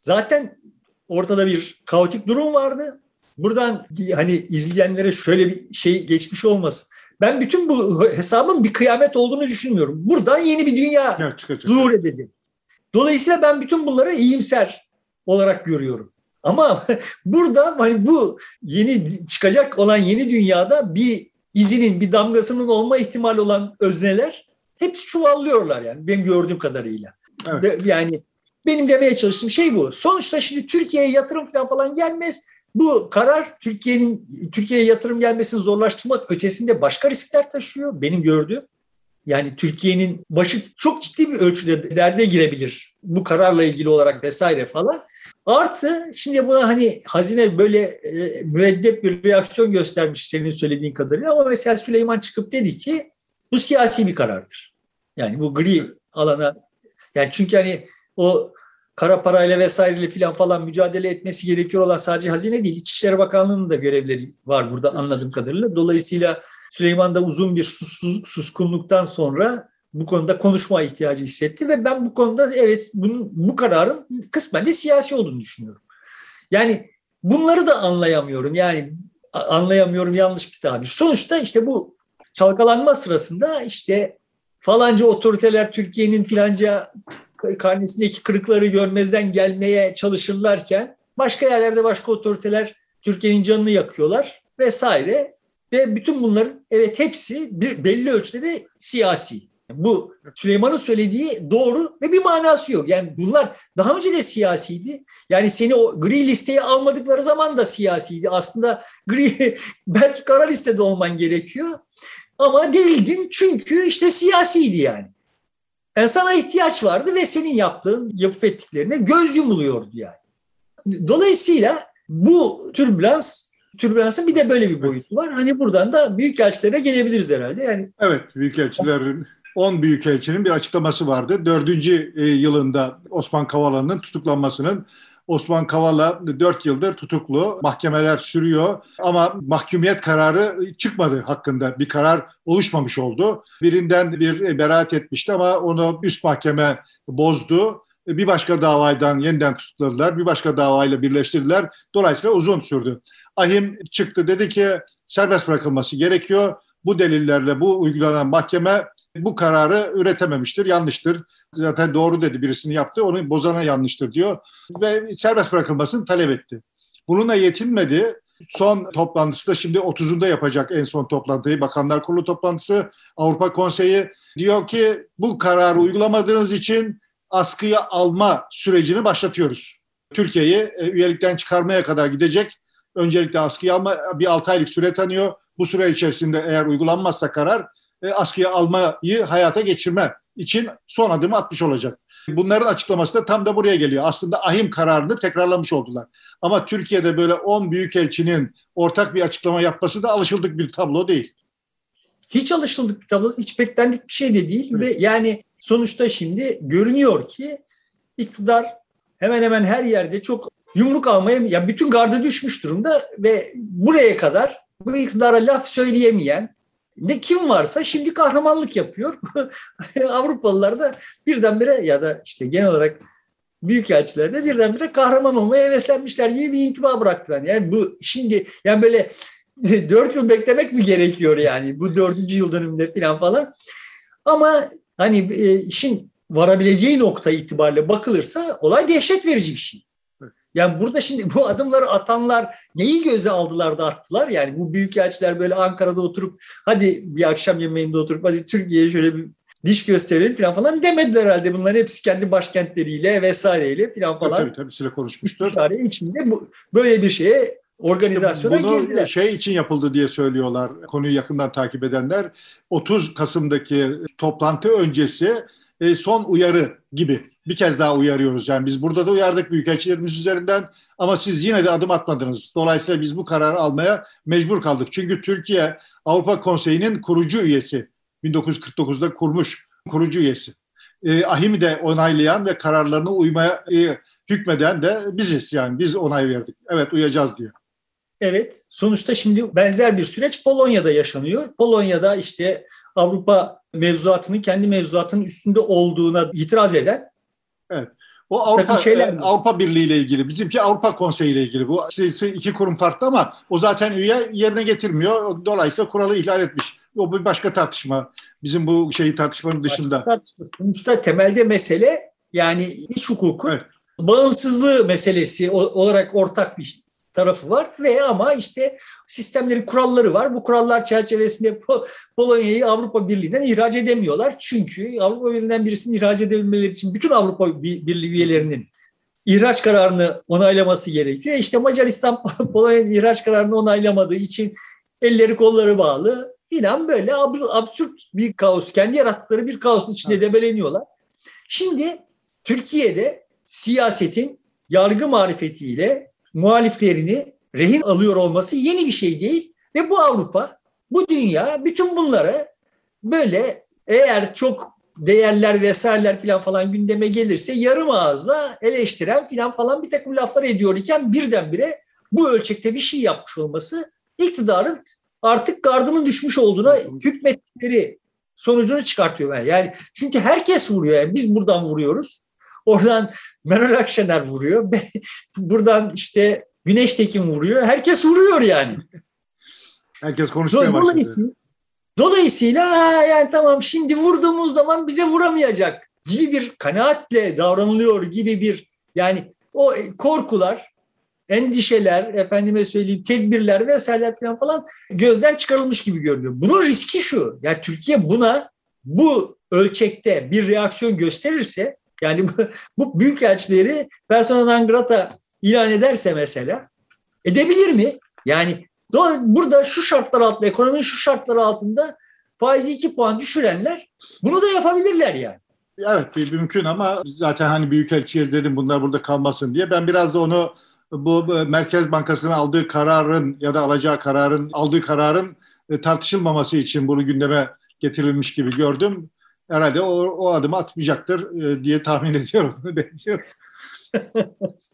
B: zaten ortada bir kaotik durum vardı. Buradan hani izleyenlere şöyle bir şey geçmiş olmasın. Ben bütün bu hesabın bir kıyamet olduğunu düşünmüyorum. Buradan yeni bir dünya evet, zuhur edecek. Dolayısıyla ben bütün bunları iyimser olarak görüyorum. Ama <laughs> burada hani bu yeni çıkacak olan yeni dünyada bir izinin, bir damgasının olma ihtimali olan özneler hepsi çuvallıyorlar yani benim gördüğüm kadarıyla. Evet. Yani benim demeye çalıştığım şey bu. Sonuçta şimdi Türkiye'ye yatırım falan gelmez. Bu karar Türkiye'nin Türkiye'ye yatırım gelmesini zorlaştırmak ötesinde başka riskler taşıyor benim gördüğüm. Yani Türkiye'nin başı çok ciddi bir ölçüde derde girebilir bu kararla ilgili olarak vesaire falan. Artı şimdi buna hani hazine böyle e, müeddep bir reaksiyon göstermiş senin söylediğin kadarıyla ama mesela Süleyman çıkıp dedi ki bu siyasi bir karardır. Yani bu gri alana yani çünkü hani o kara parayla vesaireyle filan falan mücadele etmesi gerekiyor olan sadece hazine değil, İçişleri Bakanlığı'nın da görevleri var burada anladığım kadarıyla. Dolayısıyla Süleyman da uzun bir susuzluk, suskunluktan sonra bu konuda konuşma ihtiyacı hissetti ve ben bu konuda evet bunun, bu kararın kısmen de siyasi olduğunu düşünüyorum. Yani bunları da anlayamıyorum. Yani anlayamıyorum yanlış bir tabir. Sonuçta işte bu çalkalanma sırasında işte falanca otoriteler Türkiye'nin filanca karnesindeki kırıkları görmezden gelmeye çalışırlarken başka yerlerde başka otoriteler Türkiye'nin canını yakıyorlar vesaire ve bütün bunların evet hepsi bir belli ölçüde de siyasi. Bu Süleyman'ın söylediği doğru ve bir manası yok. Yani bunlar daha önce de siyasiydi. Yani seni o gri listeye almadıkları zaman da siyasiydi. Aslında gri <laughs> belki kara listede olman gerekiyor. Ama değildin çünkü işte siyasiydi yani. Yani. Sana ihtiyaç vardı ve senin yaptığın, yapıp ettiklerine göz yumuluyordu yani. Dolayısıyla bu türbülans türbülansın bir de böyle bir boyutu var. Hani buradan da büyükelçilere gelebiliriz herhalde. Yani
A: Evet, büyükelçilerin 10 büyükelçinin bir açıklaması vardı. Dördüncü e, yılında Osman Kavala'nın tutuklanmasının Osman Kavala 4 yıldır tutuklu. Mahkemeler sürüyor ama mahkumiyet kararı çıkmadı hakkında. Bir karar oluşmamış oldu. Birinden bir beraat etmişti ama onu üst mahkeme bozdu. Bir başka davadan yeniden tutukladılar. Bir başka davayla birleştirdiler. Dolayısıyla uzun sürdü. Ahim çıktı dedi ki serbest bırakılması gerekiyor. Bu delillerle bu uygulanan mahkeme bu kararı üretememiştir, yanlıştır. Zaten doğru dedi birisini yaptı, onu bozana yanlıştır diyor ve serbest bırakılmasını talep etti. Bununla yetinmedi. Son toplantısı da şimdi 30'unda yapacak en son toplantıyı. Bakanlar Kurulu toplantısı, Avrupa Konseyi diyor ki bu kararı uygulamadığınız için askıya alma sürecini başlatıyoruz. Türkiye'yi e, üyelikten çıkarmaya kadar gidecek. Öncelikle askıya alma bir 6 aylık süre tanıyor. Bu süre içerisinde eğer uygulanmazsa karar e, askıya almayı hayata geçirme için son adımı atmış olacak. Bunların açıklaması da tam da buraya geliyor. Aslında ahim kararını tekrarlamış oldular. Ama Türkiye'de böyle 10 büyükelçinin ortak bir açıklama yapması da alışıldık bir tablo değil.
B: Hiç alışıldık bir tablo, hiç beklendik bir şey de değil evet. ve yani sonuçta şimdi görünüyor ki iktidar hemen hemen her yerde çok yumruk almaya ya bütün gardı düşmüş durumda ve buraya kadar bu iktidara laf söyleyemeyen ne kim varsa şimdi kahramanlık yapıyor. <laughs> Avrupalılar da birdenbire ya da işte genel olarak büyükelçiler de birdenbire kahraman olmaya heveslenmişler gibi bir intiba bıraktılar. Yani bu şimdi yani böyle <laughs> dört yıl beklemek mi gerekiyor yani bu dördüncü yıl dönümünde falan falan. Ama hani e, işin varabileceği nokta itibariyle bakılırsa olay dehşet verici bir şey. Yani burada şimdi bu adımları atanlar neyi göze aldılar da attılar? Yani bu büyükelçiler böyle Ankara'da oturup hadi bir akşam yemeğinde oturup hadi Türkiye'ye şöyle bir diş gösterelim falan falan demediler herhalde. Bunların hepsi kendi başkentleriyle vesaireyle falan falan.
A: Tabii tabii size konuşmuşlar.
B: İstihare içinde bu, böyle bir şeye organizasyona
A: Bunu
B: girdiler.
A: şey için yapıldı diye söylüyorlar konuyu yakından takip edenler. 30 Kasım'daki toplantı öncesi e, son uyarı gibi bir kez daha uyarıyoruz. Yani biz burada da uyardık büyükelçilerimiz üzerinden ama siz yine de adım atmadınız. Dolayısıyla biz bu kararı almaya mecbur kaldık. Çünkü Türkiye Avrupa Konseyi'nin kurucu üyesi. 1949'da kurmuş kurucu üyesi. E, AHİM'i de onaylayan ve kararlarını uymaya e, hükmeden de biziz. Yani biz onay verdik. Evet uyacağız diyor.
B: Evet sonuçta şimdi benzer bir süreç Polonya'da yaşanıyor. Polonya'da işte Avrupa mevzuatının kendi mevzuatının üstünde olduğuna itiraz eden
A: Evet. O Avrupa, şeyler e, Avrupa Birliği ile ilgili. Bizimki Avrupa Konseyi ile ilgili. Bu iki kurum farklı ama o zaten üye yerine getirmiyor. Dolayısıyla kuralı ihlal etmiş. O bir başka tartışma. Bizim bu şeyi tartışmanın dışında.
B: Tartışma. Sonuçta temelde mesele yani iç hukukun evet. bağımsızlığı meselesi olarak ortak bir tarafı var ve ama işte sistemlerin kuralları var. Bu kurallar çerçevesinde Polonya'yı Avrupa Birliği'nden ihraç edemiyorlar. Çünkü Avrupa Birliği'nden birisini ihraç edebilmeleri için bütün Avrupa Birliği üyelerinin ihraç kararını onaylaması gerekiyor. İşte Macaristan <laughs> Polonya'nın ihraç kararını onaylamadığı için elleri kolları bağlı. İnan böyle absürt bir kaos, kendi yarattıkları bir kaosun içinde debeleniyorlar. Şimdi Türkiye'de siyasetin yargı marifetiyle muhaliflerini rehin alıyor olması yeni bir şey değil. Ve bu Avrupa, bu dünya bütün bunları böyle eğer çok değerler vesaireler falan falan gündeme gelirse yarım ağızla eleştiren falan falan bir takım laflar ediyor iken birdenbire bu ölçekte bir şey yapmış olması iktidarın artık gardının düşmüş olduğuna hükmettikleri sonucunu çıkartıyor ben. Yani çünkü herkes vuruyor. Yani biz buradan vuruyoruz. Oradan Meral Akşener vuruyor. <laughs> buradan işte Güneş Tekin vuruyor. Herkes vuruyor yani.
A: Herkes konuşmaya başladı.
B: Dolayısıyla, dolayısıyla yani tamam şimdi vurduğumuz zaman bize vuramayacak gibi bir kanaatle davranılıyor gibi bir yani o korkular, endişeler, efendime söyleyeyim tedbirler vesaireler falan falan gözden çıkarılmış gibi görünüyor. Bunun riski şu. Yani Türkiye buna bu ölçekte bir reaksiyon gösterirse yani <laughs> bu, bu büyükelçileri persona non grata ilan ederse mesela edebilir mi? Yani burada şu şartlar altında, ekonominin şu şartları altında faizi iki puan düşürenler bunu da yapabilirler yani.
A: Evet mümkün ama zaten hani Büyükelçiye dedim bunlar burada kalmasın diye. Ben biraz da onu bu Merkez Bankası'nın aldığı kararın ya da alacağı kararın aldığı kararın e, tartışılmaması için bunu gündeme getirilmiş gibi gördüm. Herhalde o, o adımı atmayacaktır e, diye tahmin <laughs> ediyorum. <laughs> <laughs>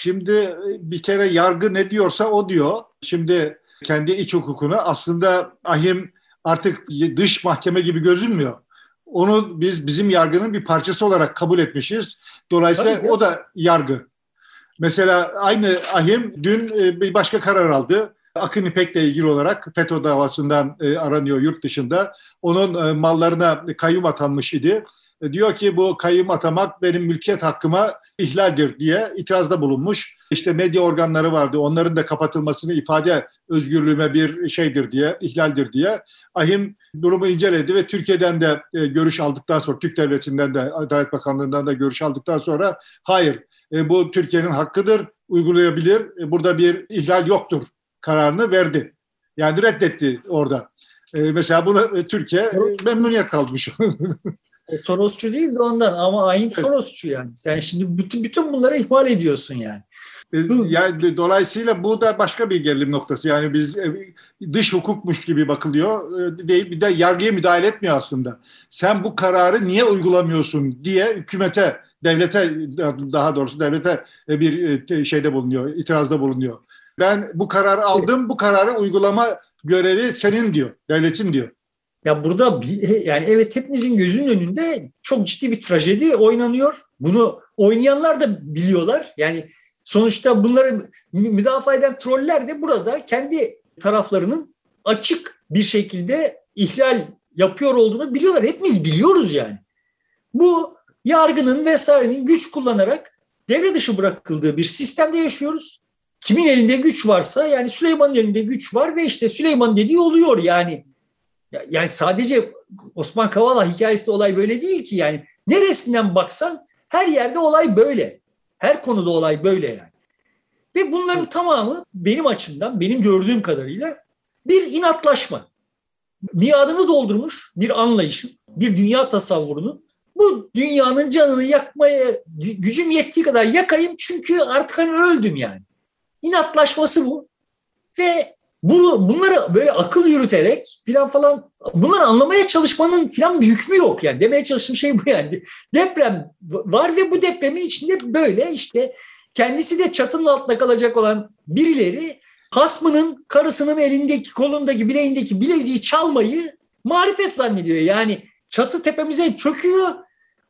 A: Şimdi e, bir kere yargı ne diyorsa o diyor. Şimdi kendi iç hukukunu aslında ahim artık dış mahkeme gibi gözünmüyor. Onu biz bizim yargının bir parçası olarak kabul etmişiz. Dolayısıyla o da yargı. Mesela aynı ahim dün e, bir başka karar aldı. Akın İpek'le ilgili olarak FETÖ davasından e, aranıyor yurt dışında. Onun mallarına kayyum atanmış idi. E, diyor ki bu kayyum atamak benim mülkiyet hakkıma ihlaldir diye itirazda bulunmuş. İşte medya organları vardı. Onların da kapatılmasını ifade özgürlüğüme bir şeydir diye, ihlaldir diye. Ahim durumu inceledi ve Türkiye'den de e, görüş aldıktan sonra, Türk Devleti'nden de, Adalet Bakanlığı'ndan da görüş aldıktan sonra hayır e, bu Türkiye'nin hakkıdır, uygulayabilir, burada bir ihlal yoktur kararını verdi. Yani reddetti orada. Mesela bunu Türkiye memnuniyet kalmış. <laughs>
B: Sorosçu değil de ondan ama aynı Sorosçu yani. Sen şimdi bütün, bütün bunları ihmal ediyorsun yani.
A: E, yani dolayısıyla bu da başka bir gerilim noktası. Yani biz e, dış hukukmuş gibi bakılıyor. E, değil bir de yargıya müdahale etmiyor aslında. Sen bu kararı niye uygulamıyorsun diye hükümete, devlete daha doğrusu devlete bir şeyde bulunuyor, itirazda bulunuyor. Ben bu kararı aldım, bu kararı uygulama görevi senin diyor, devletin diyor.
B: Ya burada yani evet hepimizin gözünün önünde çok ciddi bir trajedi oynanıyor. Bunu oynayanlar da biliyorlar. Yani sonuçta bunları müdafaa eden troller de burada kendi taraflarının açık bir şekilde ihlal yapıyor olduğunu biliyorlar. Hepimiz biliyoruz yani. Bu yargının vesairenin güç kullanarak devre dışı bırakıldığı bir sistemde yaşıyoruz. Kimin elinde güç varsa yani Süleyman'ın elinde güç var ve işte Süleyman dediği oluyor yani yani sadece Osman Kavala hikayesinde olay böyle değil ki yani. Neresinden baksan her yerde olay böyle. Her konuda olay böyle yani. Ve bunların tamamı benim açımdan, benim gördüğüm kadarıyla bir inatlaşma. Miadını doldurmuş bir anlayışın, bir dünya tasavvurunun bu dünyanın canını yakmaya gücüm yettiği kadar yakayım çünkü artık hani öldüm yani. İnatlaşması bu. Ve bunu bunları böyle akıl yürüterek filan falan bunları anlamaya çalışmanın filan bir hükmü yok yani. Demeye çalıştığım şey bu yani. Deprem var ve bu depremin içinde böyle işte kendisi de çatının altında kalacak olan birileri hasmının karısının elindeki kolundaki bileğindeki bileziği çalmayı marifet zannediyor. Yani çatı tepemize çöküyor.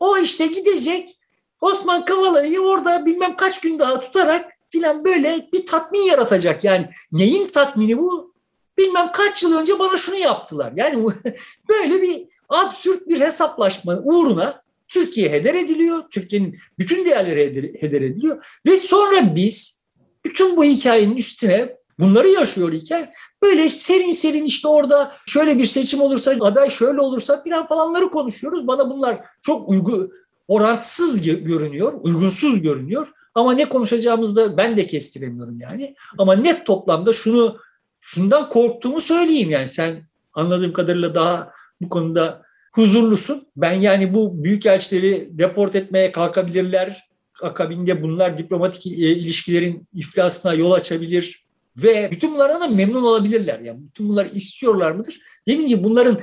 B: O işte gidecek Osman Kavala'yı orada bilmem kaç gün daha tutarak filan böyle bir tatmin yaratacak. Yani neyin tatmini bu? Bilmem kaç yıl önce bana şunu yaptılar. Yani <laughs> böyle bir absürt bir hesaplaşma uğruna Türkiye heder ediliyor. Türkiye'nin bütün değerleri heder ediliyor. Ve sonra biz bütün bu hikayenin üstüne bunları yaşıyor iken böyle serin serin işte orada şöyle bir seçim olursa aday şöyle olursa filan falanları konuşuyoruz. Bana bunlar çok uygu, orantısız görünüyor, uygunsuz görünüyor. Ama ne konuşacağımızı da ben de kestiremiyorum yani. Ama net toplamda şunu şundan korktuğumu söyleyeyim yani sen anladığım kadarıyla daha bu konuda huzurlusun. Ben yani bu büyükelçileri deport etmeye kalkabilirler. Akabinde bunlar diplomatik e, ilişkilerin iflasına yol açabilir ve bütün bunlardan da memnun olabilirler. Yani bütün bunları istiyorlar mıdır? Dediğim gibi bunların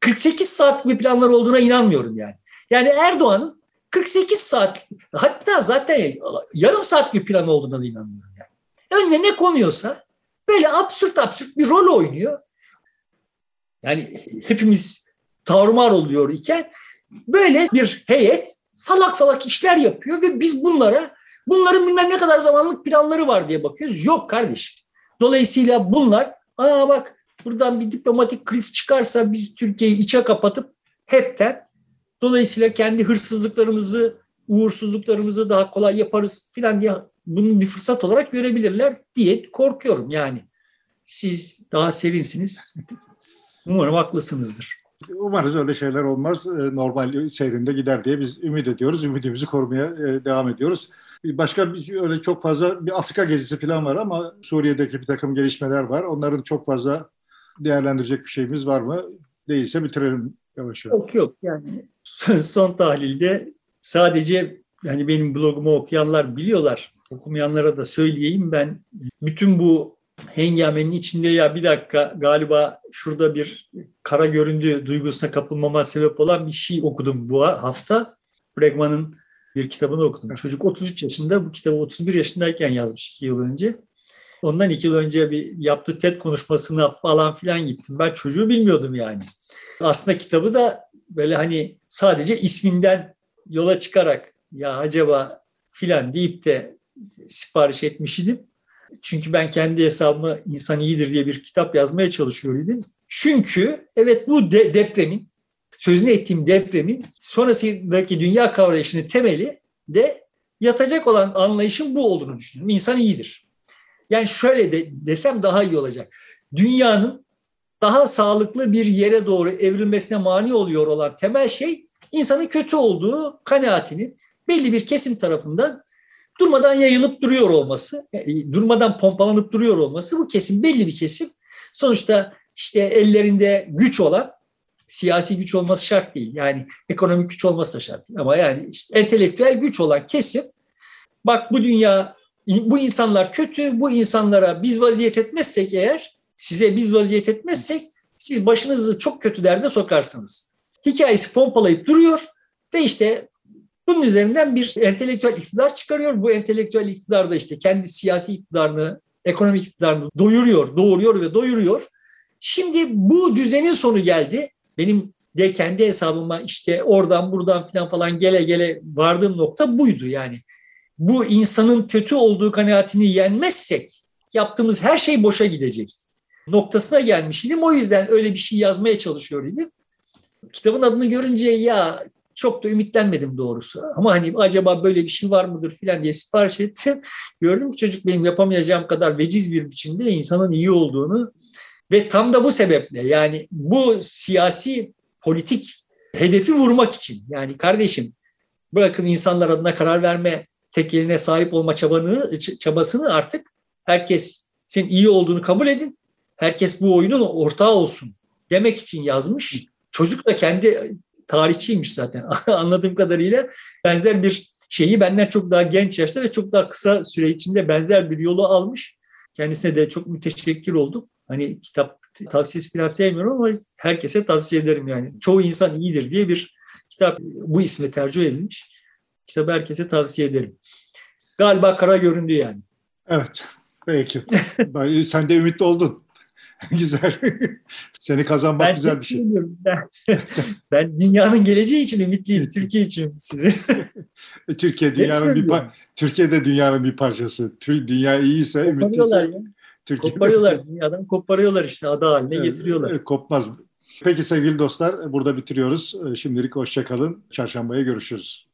B: 48 saat bir planlar olduğuna inanmıyorum yani. Yani Erdoğan'ın 48 saat hatta zaten yarım saat bir plan olduğuna da inanmıyorum yani. Önüne ne konuyorsa böyle absürt absürt bir rol oynuyor. Yani hepimiz tarumar oluyor iken böyle bir heyet salak salak işler yapıyor ve biz bunlara bunların bilmem ne kadar zamanlık planları var diye bakıyoruz. Yok kardeşim. Dolayısıyla bunlar aa bak buradan bir diplomatik kriz çıkarsa biz Türkiye'yi içe kapatıp hepten dolayısıyla kendi hırsızlıklarımızı, uğursuzluklarımızı daha kolay yaparız filan diye bunu bir fırsat olarak görebilirler diye korkuyorum yani. Siz daha serinsiniz. Umarım haklısınızdır.
A: Umarız öyle şeyler olmaz. Normal seyrinde gider diye biz ümit ediyoruz. Ümidimizi korumaya devam ediyoruz. Başka bir, öyle çok fazla bir Afrika gezisi falan var ama Suriye'deki bir takım gelişmeler var. Onların çok fazla değerlendirecek bir şeyimiz var mı? Değilse bitirelim yavaş yavaş.
B: Yok yok yani son tahlilde sadece yani benim blogumu okuyanlar biliyorlar. Okumayanlara da söyleyeyim ben bütün bu hengamenin içinde ya bir dakika galiba şurada bir kara göründü duygusuna kapılmama sebep olan bir şey okudum bu hafta. Bregman'ın bir kitabını okudum. Çocuk 33 yaşında bu kitabı 31 yaşındayken yazmış 2 yıl önce. Ondan 2 yıl önce bir yaptığı TED konuşmasına falan filan gittim. Ben çocuğu bilmiyordum yani. Aslında kitabı da böyle hani sadece isminden yola çıkarak ya acaba filan deyip de sipariş etmiş idim. Çünkü ben kendi hesabıma insan iyidir diye bir kitap yazmaya çalışıyor idim. Çünkü evet bu de depremin, sözünü ettiğim depremin sonrasındaki dünya kavrayışının temeli de yatacak olan anlayışın bu olduğunu düşünüyorum. İnsan iyidir. Yani şöyle de desem daha iyi olacak. Dünyanın daha sağlıklı bir yere doğru evrilmesine mani oluyor olan temel şey insanın kötü olduğu kanaatinin belli bir kesim tarafından durmadan yayılıp duruyor olması, e, durmadan pompalanıp duruyor olması bu kesim belli bir kesim. Sonuçta işte ellerinde güç olan siyasi güç olması şart değil. Yani ekonomik güç olması da şart değil. Ama yani işte entelektüel güç olan kesim bak bu dünya bu insanlar kötü. Bu insanlara biz vaziyet etmezsek eğer size biz vaziyet etmezsek siz başınızı çok kötü derde sokarsınız. Hikayesi pompalayıp duruyor ve işte bunun üzerinden bir entelektüel iktidar çıkarıyor. Bu entelektüel iktidar da işte kendi siyasi iktidarını, ekonomik iktidarını doyuruyor, doğuruyor ve doyuruyor. Şimdi bu düzenin sonu geldi. Benim de kendi hesabıma işte oradan buradan falan falan gele gele vardığım nokta buydu yani. Bu insanın kötü olduğu kanaatini yenmezsek yaptığımız her şey boşa gidecek noktasına gelmiş idim. O yüzden öyle bir şey yazmaya çalışıyor idim. Kitabın adını görünce ya çok da ümitlenmedim doğrusu. Ama hani acaba böyle bir şey var mıdır filan diye sipariş ettim. <laughs> Gördüm ki çocuk benim yapamayacağım kadar veciz bir biçimde insanın iyi olduğunu ve tam da bu sebeple yani bu siyasi politik hedefi vurmak için yani kardeşim bırakın insanlar adına karar verme tek eline sahip olma çabanı, çabasını artık herkes senin iyi olduğunu kabul edin. Herkes bu oyunun ortağı olsun demek için yazmış. Çocuk da kendi tarihçiymiş zaten <laughs> anladığım kadarıyla. Benzer bir şeyi benden çok daha genç yaşta ve çok daha kısa süre içinde benzer bir yolu almış. Kendisine de çok müteşekkir oldum. Hani kitap tavsiyesi falan sevmiyorum ama herkese tavsiye ederim yani. Çoğu insan iyidir diye bir kitap bu isme tercih edilmiş. Kitabı herkese tavsiye ederim. Galiba kara göründü yani.
A: Evet. Peki. Sen de ümitli oldun. <laughs> güzel. Seni kazanmak ben güzel bir şey.
B: Ben, ben dünyanın geleceği için ümitliyim. <laughs> Türkiye için size.
A: Türkiye dünyanın bir par Türkiye de dünyanın bir parçası. Dünya iyiyse ümitliyse.
B: Türkiye koparıyorlar. Dünyadan koparıyorlar işte ada haline getiriyorlar.
A: Kopmaz. Peki sevgili dostlar burada bitiriyoruz. Şimdilik hoşçakalın. Çarşambaya görüşürüz.